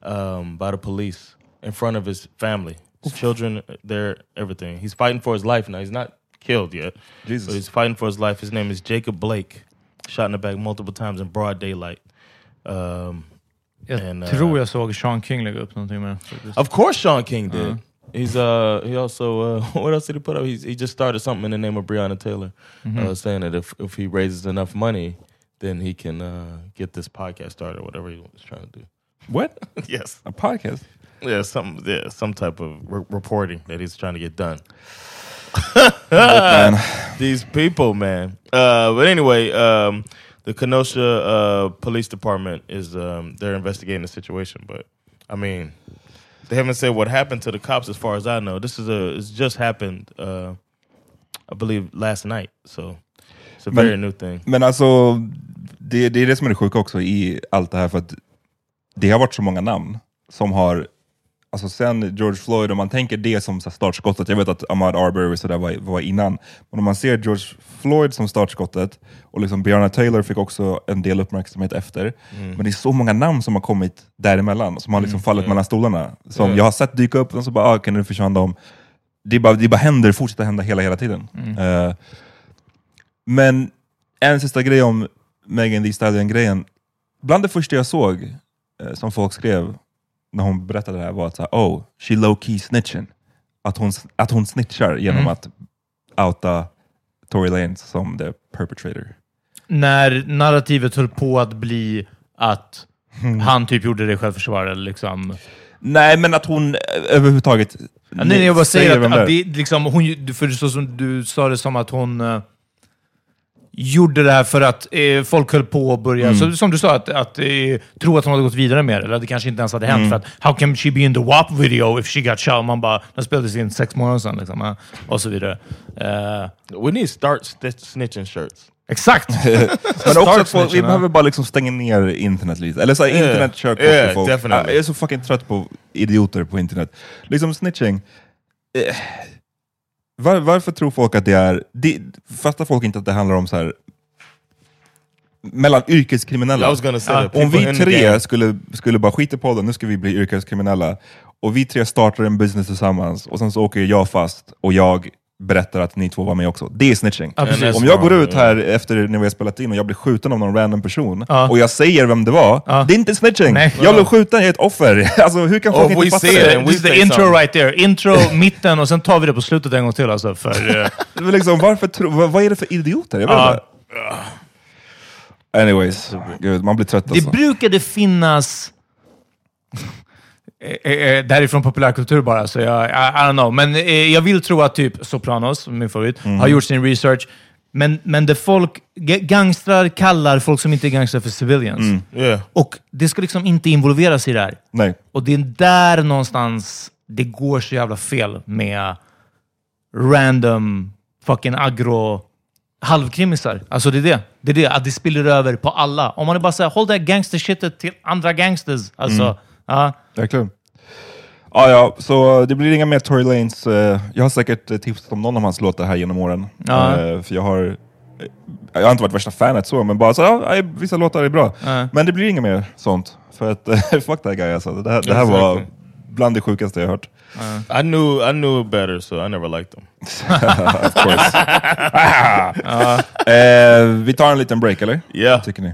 um, by the police in front of his family, his children, their everything. He's fighting for his life now. He's not killed yet, Jesus. but he's fighting for his life. His name is Jacob Blake. Shot in the back multiple times in broad daylight. Um, Jag And, uh, tror jag såg Sean King lägga upp någonting med Of course, Sean King did. He's uh he also uh [laughs] what else did he put up? He's, he just started something in the name of Breonna Taylor, uh, saying that if if he raises enough money, then he can uh get this podcast started or whatever he was trying to do. What? [laughs] yes, A podcast? yeah, some yeah some type of re- reporting that he's trying to get done. Man. [laughs] These people, man. Uh, but anyway, um, the Kenosha uh, Police Department is um, they're investigating the situation, but I mean, they haven't said what happened to the cops, as far as I know. This is a it's just happened, uh, I believe, last night. So it's a Men- very new thing. Men alltså, det, det är det som är det sjuka också i allt det här, för att det har varit så många namn som har alltså sen George Floyd, om man tänker det som startskottet, jag vet att Ahmad Arbery så där var, var innan, men om man ser George Floyd som startskottet, och liksom Breonna Taylor fick också en del uppmärksamhet efter, men det är så många namn som har kommit däremellan, som har liksom fallit mellan stolarna. Som jag har sett dyka upp, och så bara, ah, okay, nu försvann de. Det bara, det bara händer, fortsätter hända hela, hela tiden. Eh, men en sista grej om Megan Thee Stallion-grejen. Bland det första jag såg eh, som folk skrev när hon berättade det här var att så här, oh, she low key snitching. Att hon, att hon snitchar genom att outa Tory Lanez som the perpetrator. När narrativet höll på att bli att han typ gjorde det i självförsvar. eller Liksom. Nej, men att hon eh, överhuvudtaget Ja, nej, jag bara säger vem att, att det, liksom, hon, för så som du sa det som att hon eh, gjorde det här för att eh, folk höll på att börja, Mm. så, som du sa, att, att eh, tro att hon hade gått vidare med det, eller att det kanske inte ens hade hänt. Mm. För att, how can she be in the WAP video if she got shot? Man bara, den spelades in sex månader sedan, liksom, eh, och så vidare. Eh, We need start snitching shirts. exakt! [laughs] Men också folk, vi snitching, behöver bara liksom stänga ner internet lite. Eller så här, Yeah. internet kör Yeah, folk. definitely. Jag är så fucking trött på idioter på internet. Liksom snitching. Var, varför tror folk att det är... Det, fattar folk inte att det handlar om så här mellan yrkeskriminella? I was gonna say that Om people vi in the tre skulle, skulle bara skita på det, nu ska vi bli yrkeskriminella, och vi tre startar en business tillsammans, och sen så åker jag fast, och jag berättar att ni två var med också. Det är snitching. Ja. Om jag går ut här efter när vi har spelat in och jag blir skjuten av någon random person, Ja. och jag säger vem det var, Ja. det är inte snitching. Nej. Jag blev skjuten, jag är ett offer. [laughs] Alltså hur kan folk Oh, inte fatta det? This is the intro something. right there. Intro, [laughs] mitten och sen tar vi det på slutet en gång till. Alltså, för, [laughs] Men liksom, varför tro, vad, vad är det för idioter? Jag vet Ja. Anyways, gud, man blir trött Det alltså. brukade finnas... Eh, eh, Det här är från populärkultur bara, så jag, I, I don't know. Men eh, jag vill tro att typ Sopranos, min favorit, har gjort sin research. Men, men det folk, ga- gangstrar kallar folk som inte är gangstrar för civilians. Yeah. Och det ska liksom inte involveras i det här. Nej. Och det är där någonstans det går så jävla fel med random fucking agro halvkrimisar. Alltså det är det. Det är det, att det spiller över på alla. Om man bara säger håll det här gangstershitet till andra gangsters. Alltså, ja. Verkligen. Ja, ja, så det blir inga mer Tory Lanez. eh, Jag har säkert eh, tipsat om någon av hans låtar här genom åren. Ja. Eh, För jag har, jag har inte varit värsta fanet så, men bara så, ja, ja, vissa låtar är bra. Ja. Men det blir inget mer sånt. För att, [laughs] fuck that guy alltså. Det här, det här var bland det sjukaste jag hört. I knew I knew better, so I never liked them. [laughs] Of course. [laughs] eh, vi tar en liten break, eller? Yeah. Tycker ni?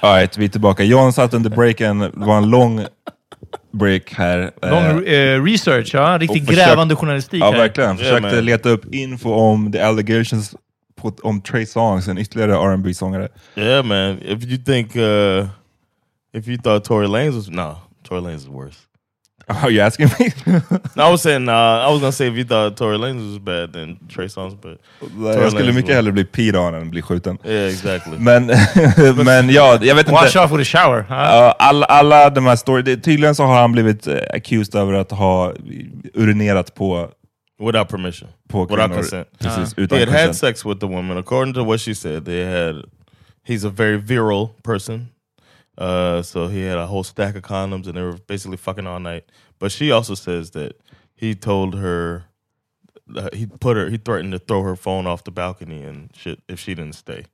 Alright, vi är tillbaka. John satt under breaken, det var en lång break här. lång Eh, eh, research, ja. Riktigt försök- grävande journalistik Ja, här. verkligen. Försökte man. leta upp info om the allegations på, om Trey Songs, en ytterligare rb sångare Yeah, man. If you think, uh, if you thought Tory Lanez was no, Tory Lanez is worse. [laughs] Are you asking me? I was saying, uh, I was gonna say if you thought Tory Lanez was bad, then Trey Songz, but jag skulle Lanez mycket hellre bli peed on än bli skjuten. yeah, exactly. Men, [laughs] men ja, jag vet Wash inte. off with a shower. Ja. Ja, alla, alla de här story, det, tydligen så har han blivit eh, accused över att ha urinerat på Without permission. På Without kvinnor. consent. Precis, He utan had had consent. sex with the woman. According to what she said, they had. He's a very virile person, uh, so he had a whole stack of condoms, and they were basically fucking all night. But she also says that he told her uh, he put her he threatened to throw her phone off the balcony and shit if she didn't stay.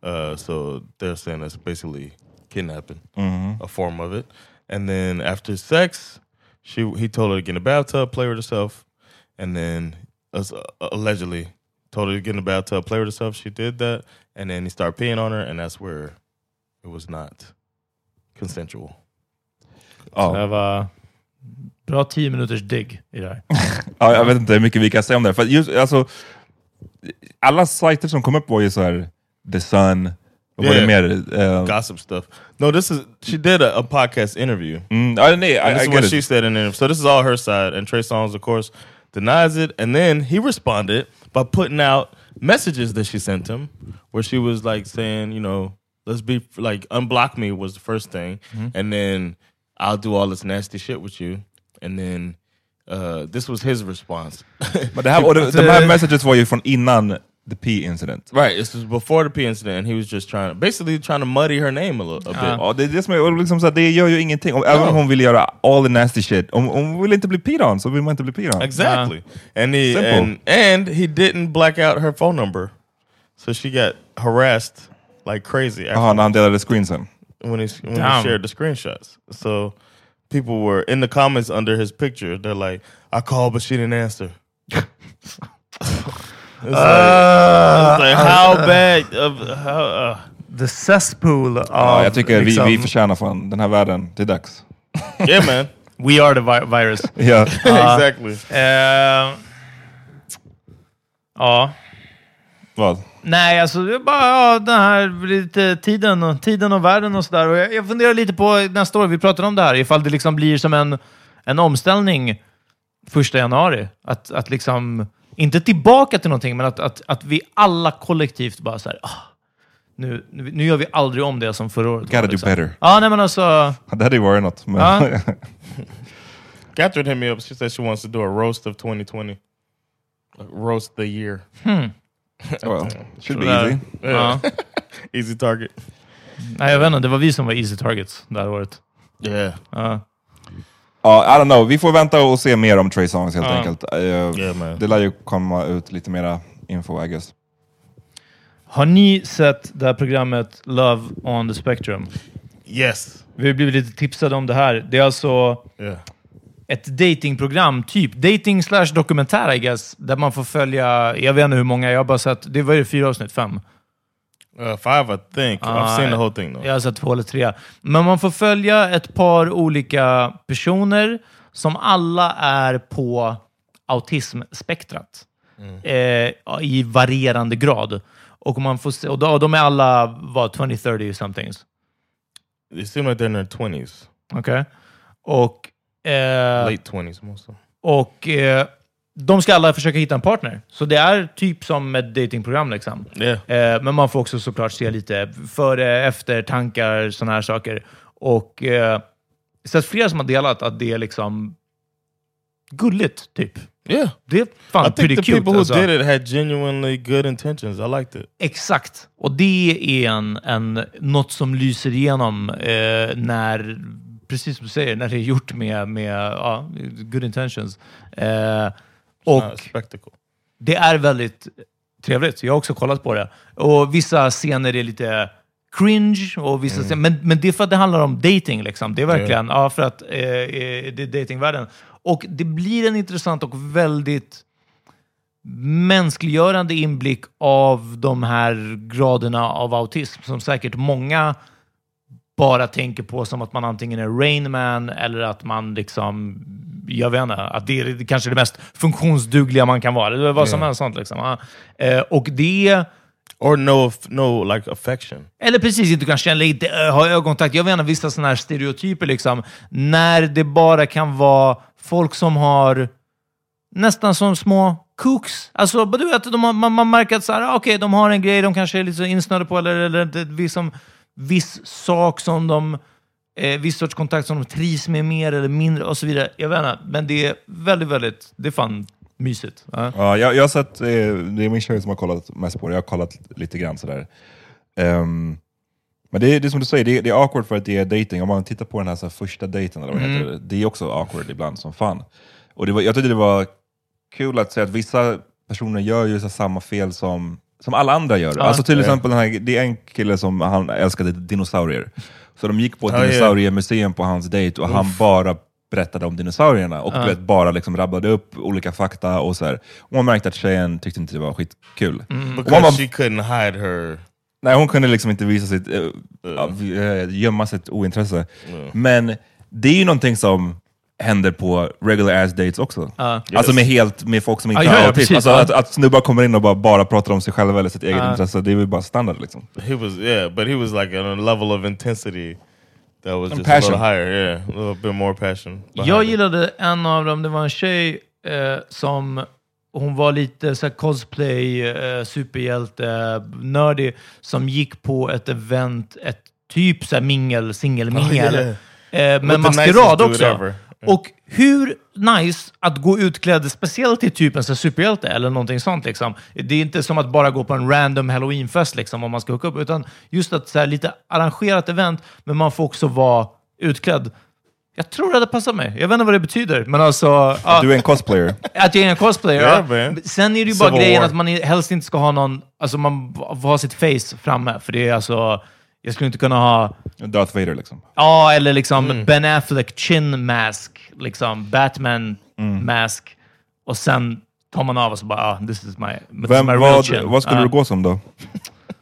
Uh, so they're saying that's basically kidnapping, a form of it. And then after sex, she he told her to get in the bathtub, play with herself, and then uh, allegedly told her to get in the bathtub, play with herself. She did that, and then he started peeing on her, and that's where it was not consensual. Ja. Det var bra tio minuters digg i det här. [laughs] Ja, jag vet inte hur mycket vi kan säga om det. För just, alltså, alla sajter som kom upp var ju så här The Sun, vad var det Yeah. mer? Eh, Gossip stuff. No, this is she did a, a podcast interview. mm, nej, I, And this I is what get she it. said in the interview. So this is all her side, and Trey Songz, of course, denies it. And then he responded by putting out messages that she sent him, where she was like saying, you know, let's be like unblock me was the first thing, and then I'll do all this nasty shit with you, and then uh, this was his response. Men det här, och det, de här messages var ju från innan the P incident. right, this was before the P incident, and he was just trying, to, basically trying to muddy her name a, little, a bit. Ja, det är det som är, liksom så det gör ju ingenting. Om, Även om hon vill göra all the nasty shit, um, um, om om hon vill inte bli peed on så vill man inte bli peed on. Exactly. Uh-huh. And he Simple. and and he didn't black out her phone number, so she got harassed like crazy uh-huh, Jaha, när han delade screensen. When he when he shared the screenshots. So people were in the comments under his picture. They're like, "I called, but she didn't answer." [laughs] it's like, it's like, how bad of how? Uh, The cesspool av... Ja, jag tycker liksom, vi, vi förtjänar fan den här världen. Det är dags. yeah, man. [laughs] We are the vi- virus. [laughs] Ja. exactly. Eh, ja. Vad? Nej, alltså det är bara ja, den här lite tiden och, tiden och världen och sådär. Och jag, jag funderar lite på nästa år, vi pratade om det här, ifall det liksom blir som en, en omställning första januari. Att, att liksom, inte tillbaka till någonting, men att, att, att vi alla kollektivt bara så här, ah, nu, nu nu gör vi aldrig om det som förra året. Gotta var, do liksom. better. Ja, nej men alltså, Det hade ju varit något. Men Ja. [laughs] Catherine hit me up. She said she wants to do a roast of 2020. Like, roast the year. Well, should be easy. Ja. [laughs] Easy target. nej, jag vet inte, det var vi som var easy targets det här året. Yeah. Ja. Ja, I don't know. Vi får vänta och se mer om Trey Songs helt Ja. enkelt. Eh, Yeah, det lär ju komma ut lite mera info, I guess. Har ni sett det här programmet Love on the Spectrum? Yes. Vi har blivit lite tipsade om det här. Det är alltså Yeah. Ett datingprogram, typ dating slash dokumentär I guess, där man får följa, jag vet inte hur många, jag har bara sett, det var ju fyra avsnitt, fem. Uh, five, I think. I've Ah, seen the whole thing though. Jag har sett två eller tre. Men man får följa ett par olika personer som alla är på autismspektrat. Eh, I varierande grad. Och, man får se, och de, är alla vad, 20-30 somethings. They seem like they're in their 20s. Okej? Och, Late 20s, most of them. och eh, de ska alla försöka hitta en partner. Så det är typ som ett datingprogram liksom. Yeah. Eh, men man får också såklart se lite före, efter, tankar, sådana här saker. Och eh, så att flera som har delat att det är liksom gulligt, typ. Yeah. Det är fan I think the cute. people who alltså. did it had genuinely good intentions. I liked it. Exakt. Och det är en, en, något som lyser igenom eh, när, precis som du säger, när det är gjort med, med ja, good intentions. Eh, och spectacle. det är väldigt trevligt. Jag har också kollat på det. Och vissa scener är lite cringe, och vissa scener, men, men det är för att det handlar om dating. Liksom. Det är verkligen, ja, för att eh, eh, det är datingvärlden. Och det blir en intressant och väldigt mänskliggörande inblick av de här graderna av autism som säkert många bara tänker på som att man antingen är Rain Man eller att man liksom, jag vet inte, att det är kanske det mest funktionsdugliga man kan vara. Eller vad som helst sånt liksom. Eh, och det... Or no, no like affection. Eller precis, inte kan känna inte äh, ha ögonkontakt. Jag vet inte, vissa sådana här stereotyper liksom. När det bara kan vara folk som har nästan som små kooks. Alltså, du vet, de har, man, man märker att så här, ah, okej, de har en grej de kanske är lite insnöade på, eller, eller det- viss, som, viss sak som de, eh, viss sorts kontakt som de trivs med mer eller mindre och så vidare. Jag vet inte, men det är väldigt, väldigt, det är fan mysigt. Ja. Ja, jag, jag har sett, eh, det är min tjej som har kollat mest på det, jag har kollat lite grann sådär. Ehm, men det är, det är som du säger, det är, det är awkward för att det är dating. om man tittar på den här, så här första dejten, eller vad det heter, det är också awkward ibland som fan. Och det var, jag tyckte det var kul att se att vissa personer gör ju så samma fel som, som alla andra gör. alltså till exempel, den här, det är en kille som han älskade dinosaurier. Så de gick på ett Ja, ja. dinosauriemuseum på hans dejt och han bara berättade om dinosaurierna och vet, bara liksom rabblade upp olika fakta och så här. Och man märkte att tjejen tyckte inte det var skitkul. Och man Because she couldn't hide her. nej, hon kunde liksom inte visa sitt, uh, gömma sitt ointresse. Men det är ju någonting som händer på regular ass dates också. Alltså med, helt, med folk som inte Ja, ja, har ja, autism. precis, Alltså ja. att, att snubbar kommer in och bara, bara pratar om sig själva eller sitt eget intresse, det är väl bara standard liksom. He was yeah, but he was like on a level of intensity that was just a little higher. Yeah, a little bit more passion. Jag it. gillade en av dem, det var en tjej eh, som hon var lite så här, cosplay, eh, superhjälte, nördig, som gick på ett event, ett typ så här, mingel, singelmingel, Oh, yeah. eh, med maskerad dude också. Ever. Och hur nice att gå utklädd, speciellt till typ en så här superhjälte eller någonting sånt. Liksom. Det är inte som att bara gå på en random halloweenfest liksom, om man ska hooka upp, utan just att så här, lite arrangerat event, men man får också vara utklädd. Jag tror det hade passat mig. Jag vet inte vad det betyder, men alltså... ja, Du är en cosplayer. att jag är en cosplayer. Yeah, ja. Sen är det ju bara Civil grejen War. att man helst inte ska ha någon... Alltså man får ha sitt face framme, för det är alltså... Jag skulle inte kunna ha... Darth Vader liksom. Ja, eller liksom Mm. Ben Affleck chin mask, liksom Batman Mm. mask. Och sen tar man av och så bara, ah, this is my, this Vem, my real vad, chin. vad skulle Ja, du gå som då?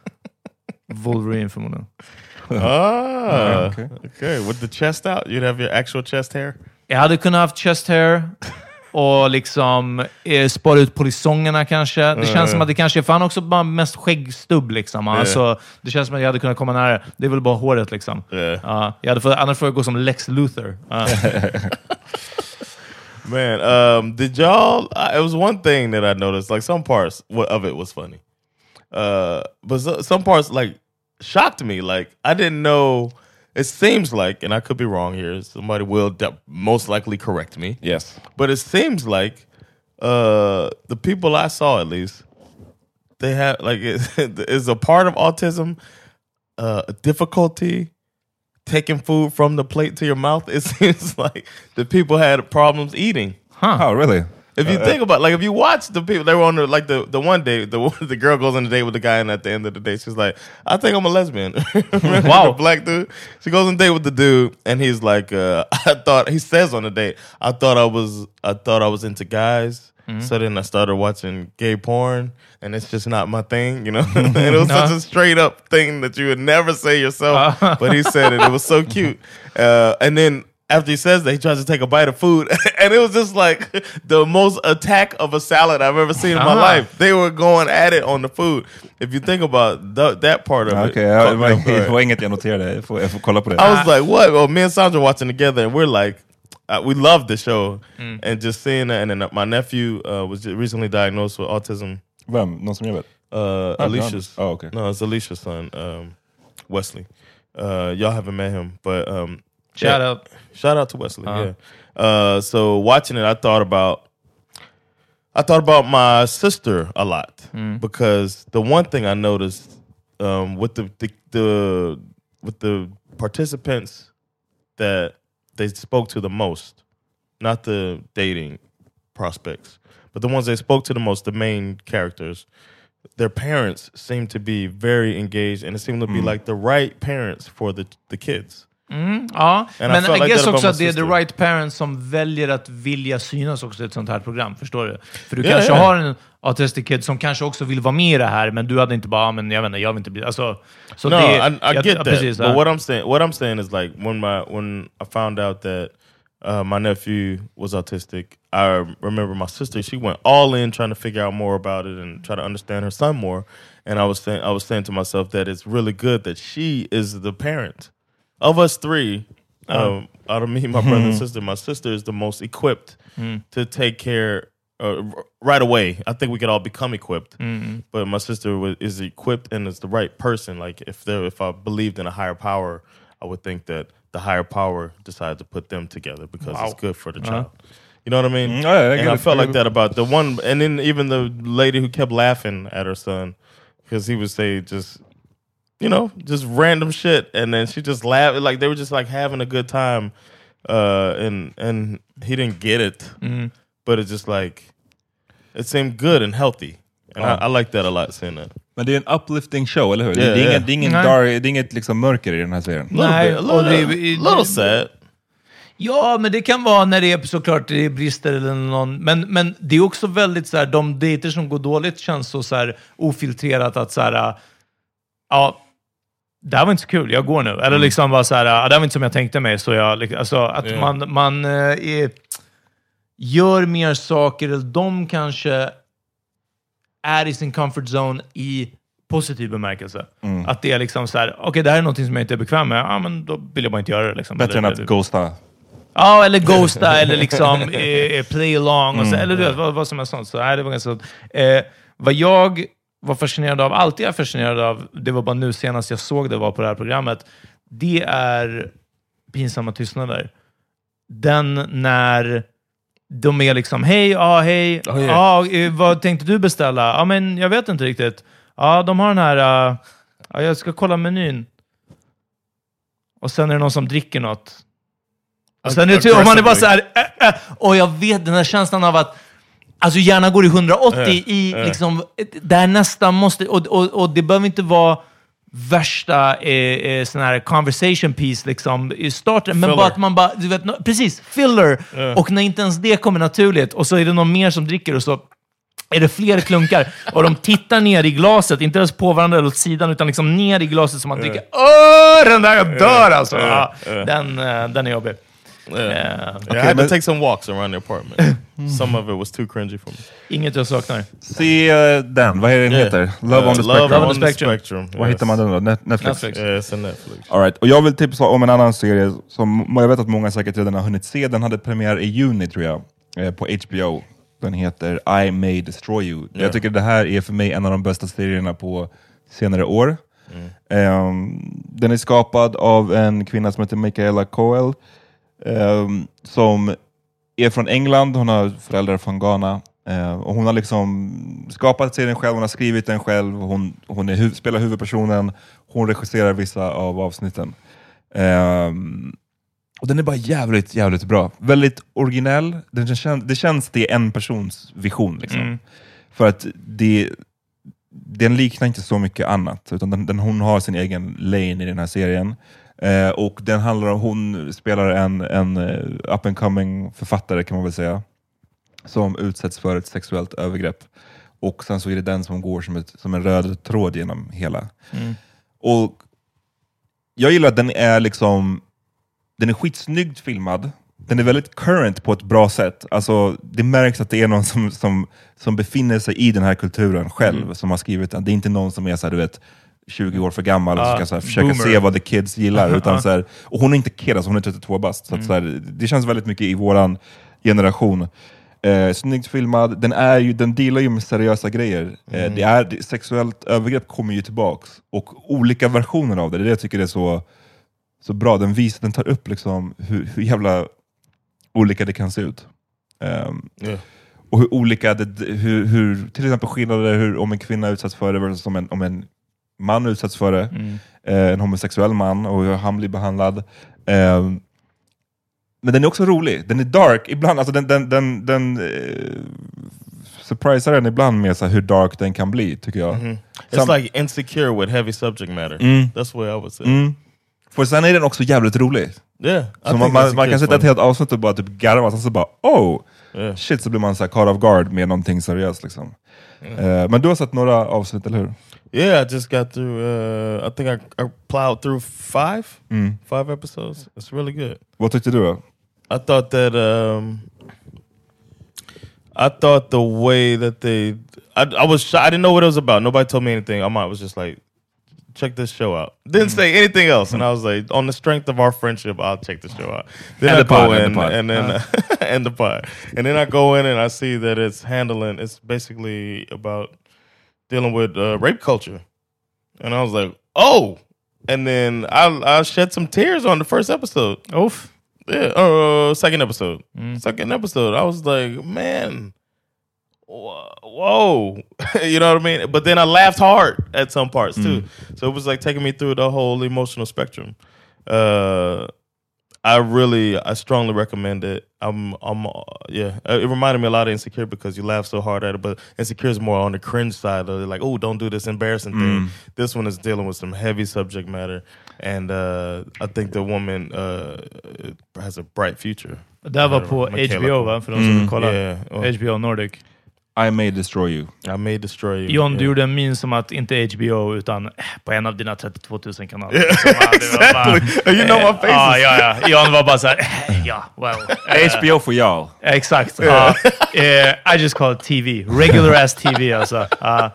[laughs] Wolverine förmodligen. Ah, okay. With the chest out, you'd have your actual chest hair. Jag hade kunnat haft chest hair och liksom eh, spara ut polisongerna kanske. Det känns som att det kanske är fan också bara mest skäggstubb. Liksom. Alltså, det känns som att jag hade kunnat komma nära. Det är väl bara håret liksom. Ja, jag hade fått, annars får jag gå som Lex Luthor. Ja. [laughs] Man, um, did y'all? Uh, it was one thing that I noticed. Like some parts of it was funny, uh, but so, some parts like shocked me. Like I didn't know. It seems like, and I could be wrong here. Somebody will de- most likely correct me. Yes. But it seems like uh, the people I saw, at least, they have like [laughs] is a part of autism uh, a difficulty taking food from the plate to your mouth. It [laughs] seems like the people had problems eating. Huh? Oh, really? If you think about like if you watch the people, they were on the like the the one day the [laughs] the girl goes on a date with the guy, and at the end of the day, she's like, "I think I'm a lesbian." [laughs] Wow. black dude. She goes on a date with the dude, and he's like, uh, [laughs] "I thought." He says on the date, "I thought I was I thought I was into guys." So then I started watching gay porn, and it's just not my thing, you know. and it was such a straight up thing that you would never say yourself, but he said it. It was so cute. Uh, and then after he says that, he tries to take a bite of food, [laughs] and it was just like [laughs] the most attack of a salad I've ever seen in my Ah. life. They were going at it on the food. If you think about th- that part of it, Okej, ja, det, caught me var, off guard. det var inget jag noterade. Jag får, jag får kolla på det. I was like, what? Well, me and Sandra watching together, and we're like, uh, we love the show, and just seeing that. And then my nephew uh, was just recently diagnosed with autism. Vem? Någon som jag vet? Uh, Alicia's. Oh, okay. No, it's Alicia's son, um, Wesley. Uh, y'all haven't met him, but um, Shout yeah. out. Shout out to Wesley. Yeah. Uh, so watching it, I thought about I thought about my sister a lot because the one thing I noticed um, with the, the the with the participants that they spoke to the most, not the dating prospects, but the ones they spoke to the most, the main characters, their parents seemed to be very engaged, and it seemed to be like the right parents for the the kids. Ja, And men felt I guess också att det är the right parents som väljer att vilja synas också i ett sånt här program. Förstår du? För du Ja, kanske ja. har en autistic kid som kanske också vill vara med i det här, men du hade inte bara, "Ah, men jag vet inte, jag vill inte bli... Alltså, så no, det, I, I jag- get that. Precis, but what I'm saying, what I'm saying is like when my when I found out that uh, my nephew was autistic, I remember my sister. She went all in trying to figure out more about it and try to understand her son more. And I was saying, I was saying to myself that it's really good that she is the parent of us three. Um, out of me, my brother and [laughs] sister, my sister is the most equipped to take care uh, right away. I think we could all become equipped, but my sister wa- is equipped and is the right person. Like if there, if I believed in a higher power, I would think that the higher power decided to put them together because it's good for the child. You know what I mean? Mm, yeah, I and I felt like that about the one, and then even the lady who kept laughing at her son because he would say just, you know, just random shit, and then she just laughed like they were just like having a good time, uh, and and he didn't get it, Mm. but it's just like it seemed good and healthy, and I, I like that a lot. Seeing that. Men det är en uplifting show, eller hur? Yeah, det är yeah. inget, det är ingen dark, det är inget liksom mörker i den här serien. Nej, a och little, det- bit, little sad. Ja, men det kan vara när det är såklart det är brister eller någon... Men, men det är också väldigt så här, de dejter som går dåligt känns så, så här ofiltrerat att så här, ja, det här var inte så kul, jag går nu. Eller liksom bara så här, ja, det här var inte som jag tänkte mig. Så jag, alltså att Ja. man, man eh, är, gör mer saker, eller de kanske är i sin comfort zone i positiv bemärkelse. Att det är liksom så här, okej det här är någonting som jag inte är bekväm med, ja men då vill jag bara inte göra det. Liksom. Bättre än att ghosta. Ja, eller [laughs] ghosta eller liksom eh, play along. Och så, eller du vet, vad, vad som är sånt. Så, nej, det var ganska, eh, vad jag var fascinerad av, alltid är fascinerad av, det var bara nu senast jag såg det var på det här programmet, det är pinsamma tystnader. Den när de är liksom, hej, ja, hej, Oh, yeah. ja, eh, vad tänkte du beställa? Ja, men jag vet inte riktigt. Ja, de har den här, eh, ja, jag ska kolla menyn. Och sen är det någon som dricker något. Och sen är det, och man är bara så här, äh, äh, och jag vet den här känslan av att Alltså hjärnan går i 180 i liksom, där nästan måste, och, och, och det behöver inte vara värsta eh, eh, sån här conversation piece liksom, i starten, men Filler. bara att man bara, du vet, no- precis, filler. Och när inte ens det kommer naturligt, och så är det någon mer som dricker och så är det fler klunkar och de tittar ner i glaset, inte ens på varandra eller åt sidan, utan liksom ner i glaset som man dricker. Åh, den där jag dör alltså! Ja, den, eh, den är jobbig. Yeah. Eh, Yeah, I had to take some walks around the apartment. some of it was too cringy for me. inget jag saknar. Se eh, den, vad är den Yeah. heter? Love on the Uh, Spectrum. Love on, the spectrum. Spectrum. Var yes. hittar man den då? Net- Netflix? Netflix. Yeah, a Netflix. All right. Och jag vill tipsa om en annan serie som jag vet att många säkert redan har hunnit se. Den hade premiär i juni tror jag, eh, på HBO. Den heter I May Destroy You. Jag tycker det här är för mig en av de bästa serierna på senare år. Ehm, den är skapad av en kvinna som heter Michaela Coel, som är från England, hon har föräldrar från Ghana. Eh, och hon har liksom skapat serien själv, hon har skrivit den själv, hon, hon hu spelar huvudpersonen, hon regisserar vissa av avsnitten. Ehm, och den är bara jävligt, jävligt bra. Väldigt originell. Den känns, det känns det är en persons vision. Liksom. För att det, den liknar inte så mycket annat, utan den, den, hon har sin egen lane i den här serien. Eh, och den handlar om, hon spelar en, en eh, up and coming författare kan man väl säga, som utsätts för ett sexuellt övergrepp. Och sen så är det den som går som, ett, som en röd tråd genom hela. Och jag gillar att den är liksom den är skitsnyggt filmad. Den är väldigt current på ett bra sätt. Alltså, det märks att det är någon som, som, som befinner sig i den här kulturen själv, som har skrivit den. Det är inte någon som är så här, du vet, 20 år för gammal och Ah, ska så här, försöka boomer. se vad the kids gillar. Utan, [laughs] så här, och hon är inte kid, alltså, hon är 32 bast. Så, att, så här, det känns väldigt mycket i våran generation. Eh, snyggt filmad, den, är ju, den dealar ju med seriösa grejer. Eh, det är, det, sexuellt övergrepp kommer ju tillbaks, och olika versioner av det. Det är det jag tycker är så, så bra. Den visar, den tar upp liksom hur, hur jävla olika det kan se ut. Ehm, Yeah. och hur olika, det, hur, hur, till exempel skillnader hur, om en kvinna utsatts för det versus om en, om en man utsätts för det. Eh, en homosexuell man och hur han blir behandlad. Ehm, men den är också rolig. Den är dark ibland. Alltså den, den, den, den eh, surprisar en ibland med så hur dark den kan bli, tycker jag. It's Sam- like insecure with heavy subject matter. Mm. That's way I would say. Mm. För sen är den också jävligt rolig. Yeah, Så man, man, man kan sitta ett helt avsnitt och bara typ garva, sen så bara oh! Yeah. Shit, så blir man så här caught off guard med någonting seriöst. Liksom. Eh, men du har sett några avsnitt, eller hur? Yeah, I just got through. Uh, I think I, I plowed through five, Mm. five episodes. It's really good. Vad tyckte du då? I thought that. Um, I thought the way that they. I, I was. I didn't know what it was about. Nobody told me anything. I was just like, check this show out. Didn't say anything else, and I was like, on the strength of our friendship, I'll check the show out. Then And I the pod, go and the and then [laughs] and the pod, and then I go in and I see that it's handling. It's basically about dealing with uh, rape culture, and I was like, oh. And then I I shed some tears on the first episode. Uff. Yeah, uh, second episode. Second episode. I was like, man, whoa, [laughs] you know what I mean? But then I laughed hard at some parts too. So it was like taking me through the whole emotional spectrum. Uh, I really, I strongly recommend it. I'm, I'm, uh, yeah. Uh, It reminded me a lot of Insecure because you laugh so hard at it, but Insecure is more on the cringe side of it, like, oh, don't do this embarrassing thing. This one is dealing with some heavy subject matter, and uh, I think the woman uh, has a bright future. Det här var på HBO va? För de som vill kolla. Yeah. Oh, HBO Nordic. I may destroy you. I may destroy you. John, du Yeah. gjorde en min som att inte HBO, utan eh, på en av dina 32 000 kanaler. Som att det [laughs] var bara- exactly. You know my faces. Ja, ja, ja. John var bara såhär, eh, ja, well. [laughs] eh, HBO för y'all. Exakt. Ja. Eh, I just call it TV. Regular ass TV alltså. Ja.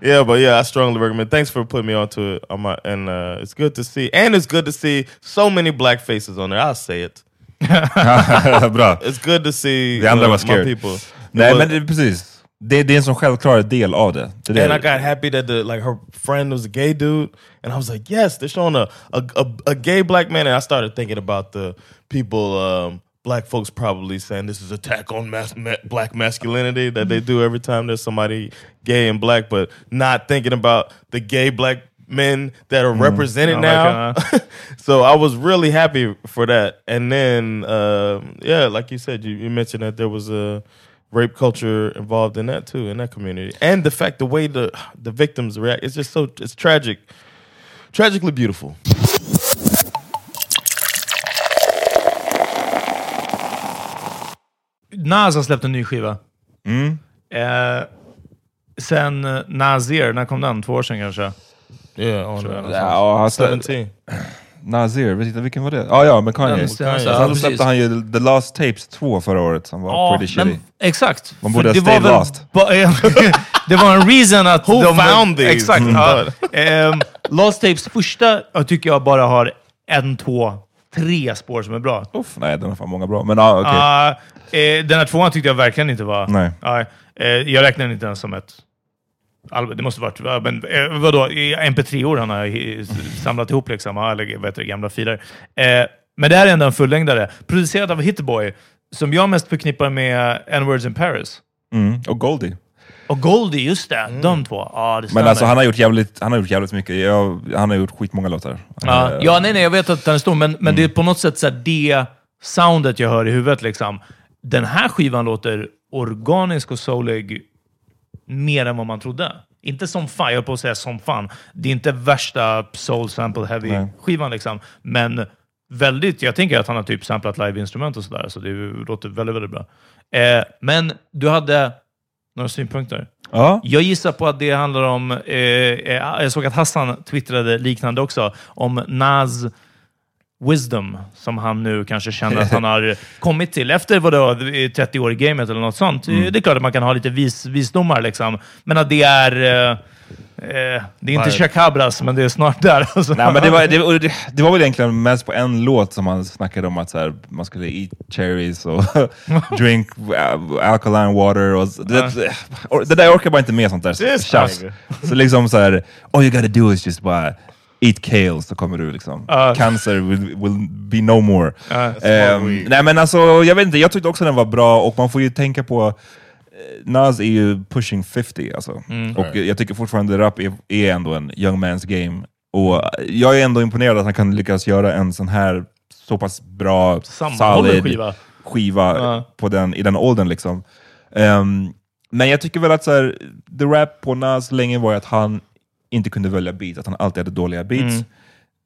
Yeah, but yeah, I strongly recommend. Thanks for putting me onto it. On my, and uh, it's good to see, and it's good to see so many black faces on there. I'll say it. [laughs] Bra. It's good to see The andra uh, var my scared. people. Nej, But- men det, precis. Det, det är en sån självklar del av det. det, är and I det. got happy that the like her friend was a gay dude, and I was like, yes, they're showing a a, a, a gay black man, and I started thinking about the people, um, black folks probably saying this is attack on mas- ma- black masculinity that they do every time there's somebody gay and black, but not thinking about the gay black men that are represented Oh, now. [laughs] so I was really happy for that. And then, um, yeah, like you said, you, you mentioned that there was a rape culture involved in that too, in that community, and the fact the way the the victims react, it's just so it's tragic, tragically beautiful. Nas har släppt en ny skiva. Mm. Eh, sen eh, Nazir, när kom den? Två år sedan kanske? Yeah, on the, Ja, han släppte, seventeen. Nazir, vet inte vilken var det? Ah, ja, med Kanye. Den Kanye. släppte han ju The Last Tapes 2 förra året som var Ja, pretty shitty. men, exakt. Man borde ha var väl lost. ba- [laughs] det var en reason att Who de... found these? Exakt. Mm. Ja. Ehm, Lost Tapes första jag tycker jag bara har en, två, tre spår som är bra. Uff, nej, den har fan många bra. Men ja, okej. Ah, eh, den här tvåan tyckte jag verkligen inte var... Nej. Ja, eh, jag räknar den inte ens som ett. Det måste varit... Men, eh, vadå? I MP3-or han har samlat ihop, liksom, eller vad heter det, gamla filer. Eh, men det här är ändå en fullängdare. Producerad av Hitboy, som jag mest förknippar med N-Words in Paris. Mm. Och Goldie. Och Goldie, just det. De två. Ja, det. Men alltså han har gjort jävligt, han har gjort jävligt mycket. Jag, han har gjort skitmånga låtar. Ja, Eh, ja nej, nej, jag vet att den är stor, men, men det är på något sätt så här, det soundet jag hör i huvudet. Liksom. Den här skivan låter organisk och soulig mer än vad man trodde. Inte som fan, jag höll på att säga som fan. Det är inte värsta soul sample heavy Nej. skivan liksom, men väldigt, jag tänker att han har typ samplat live-instrument och sådär, så det låter väldigt, väldigt bra. Eh, men du hade några synpunkter? Ja. Jag gissar på att det handlar om, eh, eh, jag såg att Hassan twittrade liknande också, om Nas wisdom som han nu kanske känner att han har [laughs] kommit till efter vadå, 30 år i gamet eller något sånt. Det är klart att man kan ha lite vis, visdomar, liksom. men att det är... Eh, eh, det är inte chakabras, men det är snart där. [laughs] Alltså. Nej, men det, var, det, det, det var väl egentligen mest på en låt som han snackade om att så här, man skulle eat cherries och [laughs] drink uh, alkaline water. Och, det, och, det där orkar bara inte med sånt där tjafs. Så liksom så här, all you gotta do is just bara eat kale så kommer du liksom. Ja. Cancer will, will be no more. Ja, Ehm, nej men alltså, jag vet inte, jag tyckte också den var bra och man får ju tänka på eh, Nas är ju pushing 50 alltså. Och jag tycker fortfarande rap är, är ändå en young man's game. Och jag är ändå imponerad att han kan lyckas göra en sån här så pass bra, solid skiva. skiva Ja. på den, i den åldern. Liksom. Ehm, men jag tycker väl att så här, the rap på Nas länge var att han inte kunde välja beats, att han alltid hade dåliga beats.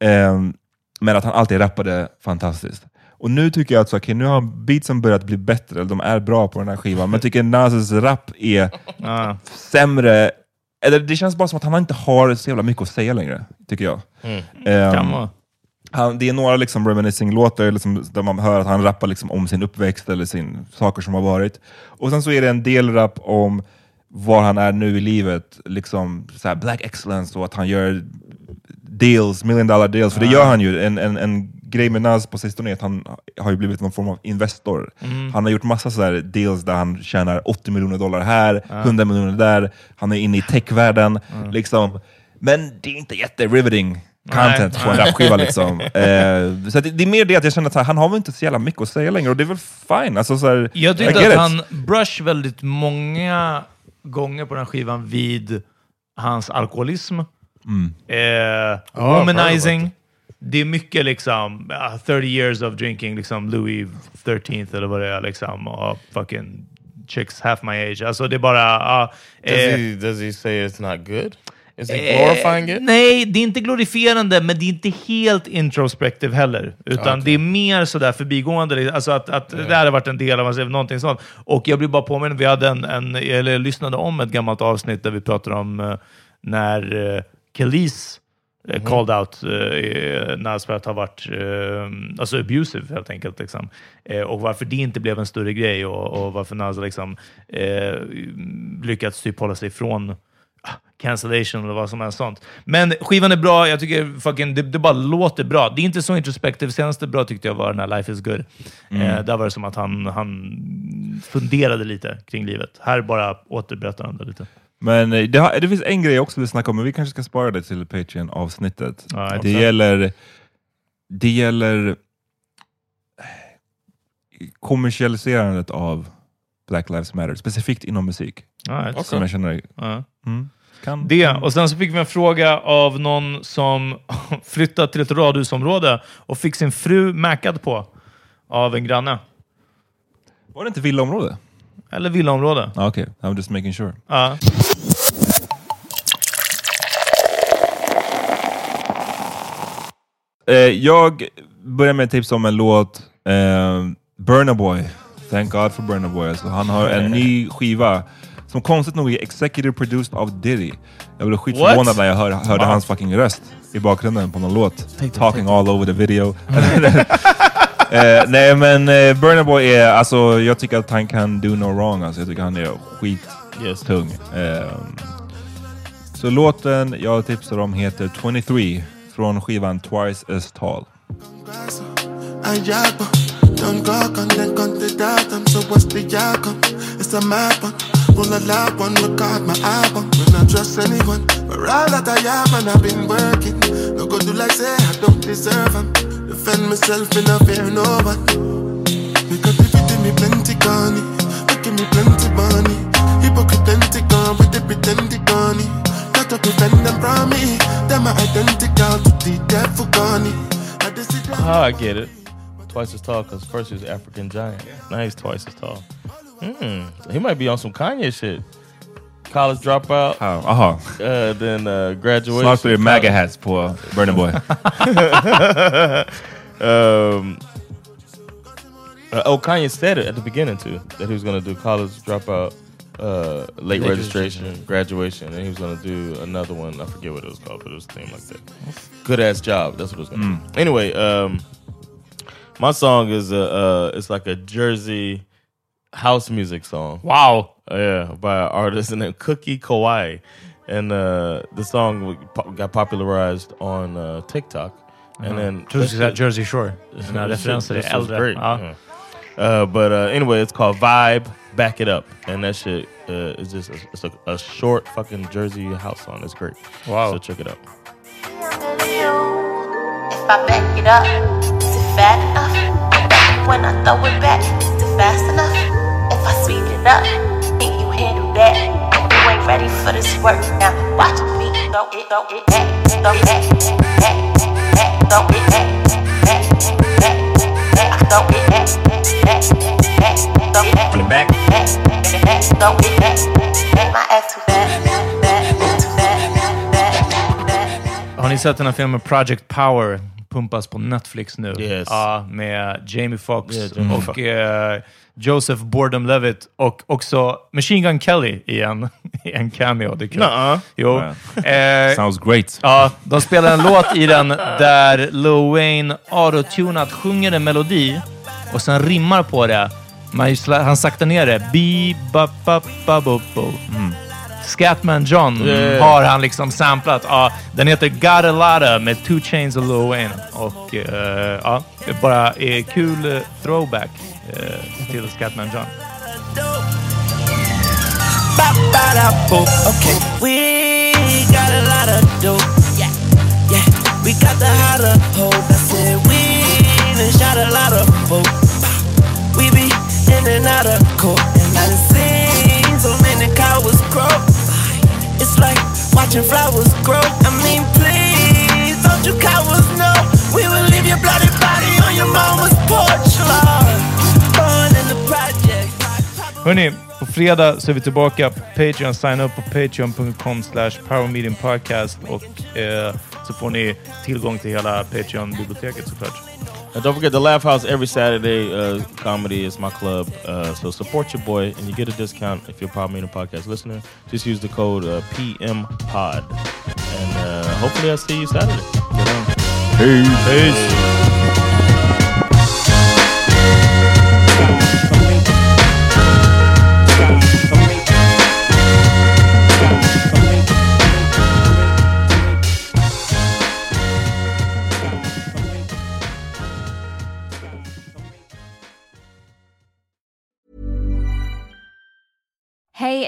Ehm, men att han alltid rappade fantastiskt. Och nu tycker jag att så, okay, nu har beatsen börjat bli bättre, eller de är bra på den här skivan, men jag tycker Nas rap är Ja. [laughs] sämre. Eller det känns bara som att han inte har så jävla mycket att säga längre, tycker jag. Kan vara. han, det är några liksom reminiscing-låtar liksom, där man hör att han rappar liksom om sin uppväxt eller sin, saker som har varit. Och sen så är det en del rap om var han är nu i livet, liksom så här black excellence och att han gör deals, million dollar deals, för det gör han ju. En, en, en grej med Nas på sistone är att han har ju blivit någon form av investor. Han har gjort massa så här deals där han tjänar 80 miljoner dollar här, 100 miljoner där, han är inne i techvärlden. Liksom. Men det är inte jätte-riveting content Nej. på en rapskiva. Liksom. [laughs] Eh, så det, det är mer det att jag känner att här, han har väl inte så jävla mycket att säga längre och det är väl fine. Alltså, så här, Jag tyckte att it. han brush väldigt många gånger på den här skivan vid hans alkoholism. Mm. Eh, womanizing. Det är mycket liksom uh, 30 years of drinking liksom Louis 13th eller vad det är liksom. Och fucking chicks half my age. Alltså det är bara... Uh, Does, eh, he, does he say it's not good? Is he glorifying Eh, it? Nej, det är inte glorifierande, men det är inte helt introspective heller. Utan det är mer sådär förbigående. Alltså att, att det hade varit en del av liv, någonting sånt. Och jag blir bara påminn, vi hade en, en, eller lyssnade om ett gammalt avsnitt där vi pratade om eh, när uh, Kelis eh, called out uh, Nas för att ha varit eh, alltså abusive helt enkelt. Liksom. Eh, och varför det inte blev en större grej och, och varför Nas liksom, eh, lyckats typ hålla sig ifrån ah, cancellation eller vad som helst sånt. Men skivan är bra, jag tycker fucking, det, det bara låter bra. Det är inte så introspective. Senaste bra tyckte jag var den här Life is good. Eh, där var det som att han, han funderade lite kring livet. Här bara återberättar han det lite. Men eh, det, har, det finns en grej jag också vill snacka om, men vi kanske ska spara det till Patreon-avsnittet. Ja, det, gäller, det gäller kommersialiserandet av Black Lives Matter, specifikt inom musik. Right. Som jag känner Ja. mm, kan... Det, och sen så fick vi en fråga av någon som [laughs] flyttat till ett radhusområde och fick sin fru mäkad på av en granne. Var det inte villaområde? Eller villaområde. Ah, Okej, I'm just making sure. Ja. Eh, jag börjar med ett tips om en låt, eh, Burna Boy. Thank God for Burna Boy. Alltså, han har en ny skiva som konstigt nog är executive produced av Diddy. Jag blev skitförvånad What? när jag hör, hörde hans fucking röst i bakgrunden på någon låt. Talking all over the video. [laughs] [laughs] eh, nej men eh, Burna Boy är, alltså jag tycker att han kan do no wrong. Alltså, jag tycker han är skittung. Eh, så låten jag tipsar om heter 23 från skivan Twice as tall. Outcome? A mad one, one, record my album. When I trust anyone, but all that I have and I've been working. No go do like say I don't deserve them. Defend myself, me not fear no one. Because if you me plenty you give me plenty money. Hypocrite plenty gun with the pretend gunny. Got to defend them from me. Them are identical to the devil see them. Ah, I get it. Twice as tall because first he was African giant. Now he's twice as tall. Hmm. He might be on some Kanye shit. College dropout. Aha. Uh, then uh, graduation. Blir det MAGA hats på Burna Boy. [laughs] um, uh, oh, Kanye said it at the beginning too that he was going to do college dropout, uh, late, Late registration, registration. graduation, and he was going to do another one. I forget what it was called, but it was a thing like that. Good ass job. That's what it was going to do. Anyway, um, my song is a uh, it's like a Jersey house music song. Wow. Yeah, by an artist [laughs] named Cookie Kawaii. And uh, the song got popularized on uh, TikTok. And then Trodde du skulle säga that Jersey Shore. [laughs] Dina referenser this är was äldre. great. Ja. yeah. Uh, but uh, anyway, it's called Vibe. Back it up, and that shit uh, is just a, it's a, a short fucking Jersey house song. It's great. Wow. So check it out. If I back it up, is it fat enough? When I throw it back, is it fast enough? If I speed it up, think you handle that? You ain't ready for this work now. Watch me throw it, throw it back, throw it back, back, back, throw it back, back, back, back, throw it back, back, back, throw it back, back, back, back, throw it back, back. My ass too fat, fat, too fat, fat, fat. Har ni sett den här filmen Project Power? Pumpas på Netflix nu. Yes. Ja, med Jamie Foxx Yeah, Jamie och Foxx. eh, Joseph Bordom-Levitt och också Machine Gun Kelly i en, [laughs] i en cameo. Det är kul. Nuh-uh. Jo. Eh, Sounds great. Ja, de spelar en låt i den där Lil Wayne autotunat sjunger en melodi och sen rimmar på det. Man just, han saktar ner det. Bi, ba, ba, ba, bo, bo. Scatman John Yeah. har han liksom samplat. Ja, den heter Got a Lotta med Two Chains och Lil Wayne. Och eh, ja, det bara är kul eh, throwback Eh, till Scatman John. Okay, we got a lot of dope. Yeah, yeah, we got the hotter hope. I said we done shot a lot of hope. We be in and out of court, and I done seen so many cowards grow. It's like watching flowers grow. I mean, please don't you cowards know we will leave your bloody body on your mama's porch, Hörni, på fredag så är vi tillbaka. Patreon, signa upp på patreon.com slash powermediumpodcast och eh, så får ni tillgång till hela Patreon-biblioteket såklart. And don't forget the Laugh House every Saturday. Uh, comedy is my club, uh, so support your boy, and you get a discount if you're a Power Meeting podcast listener. Just use the code uh, PMPod, and uh, hopefully I'll see you Saturday. On. Peace. Peace.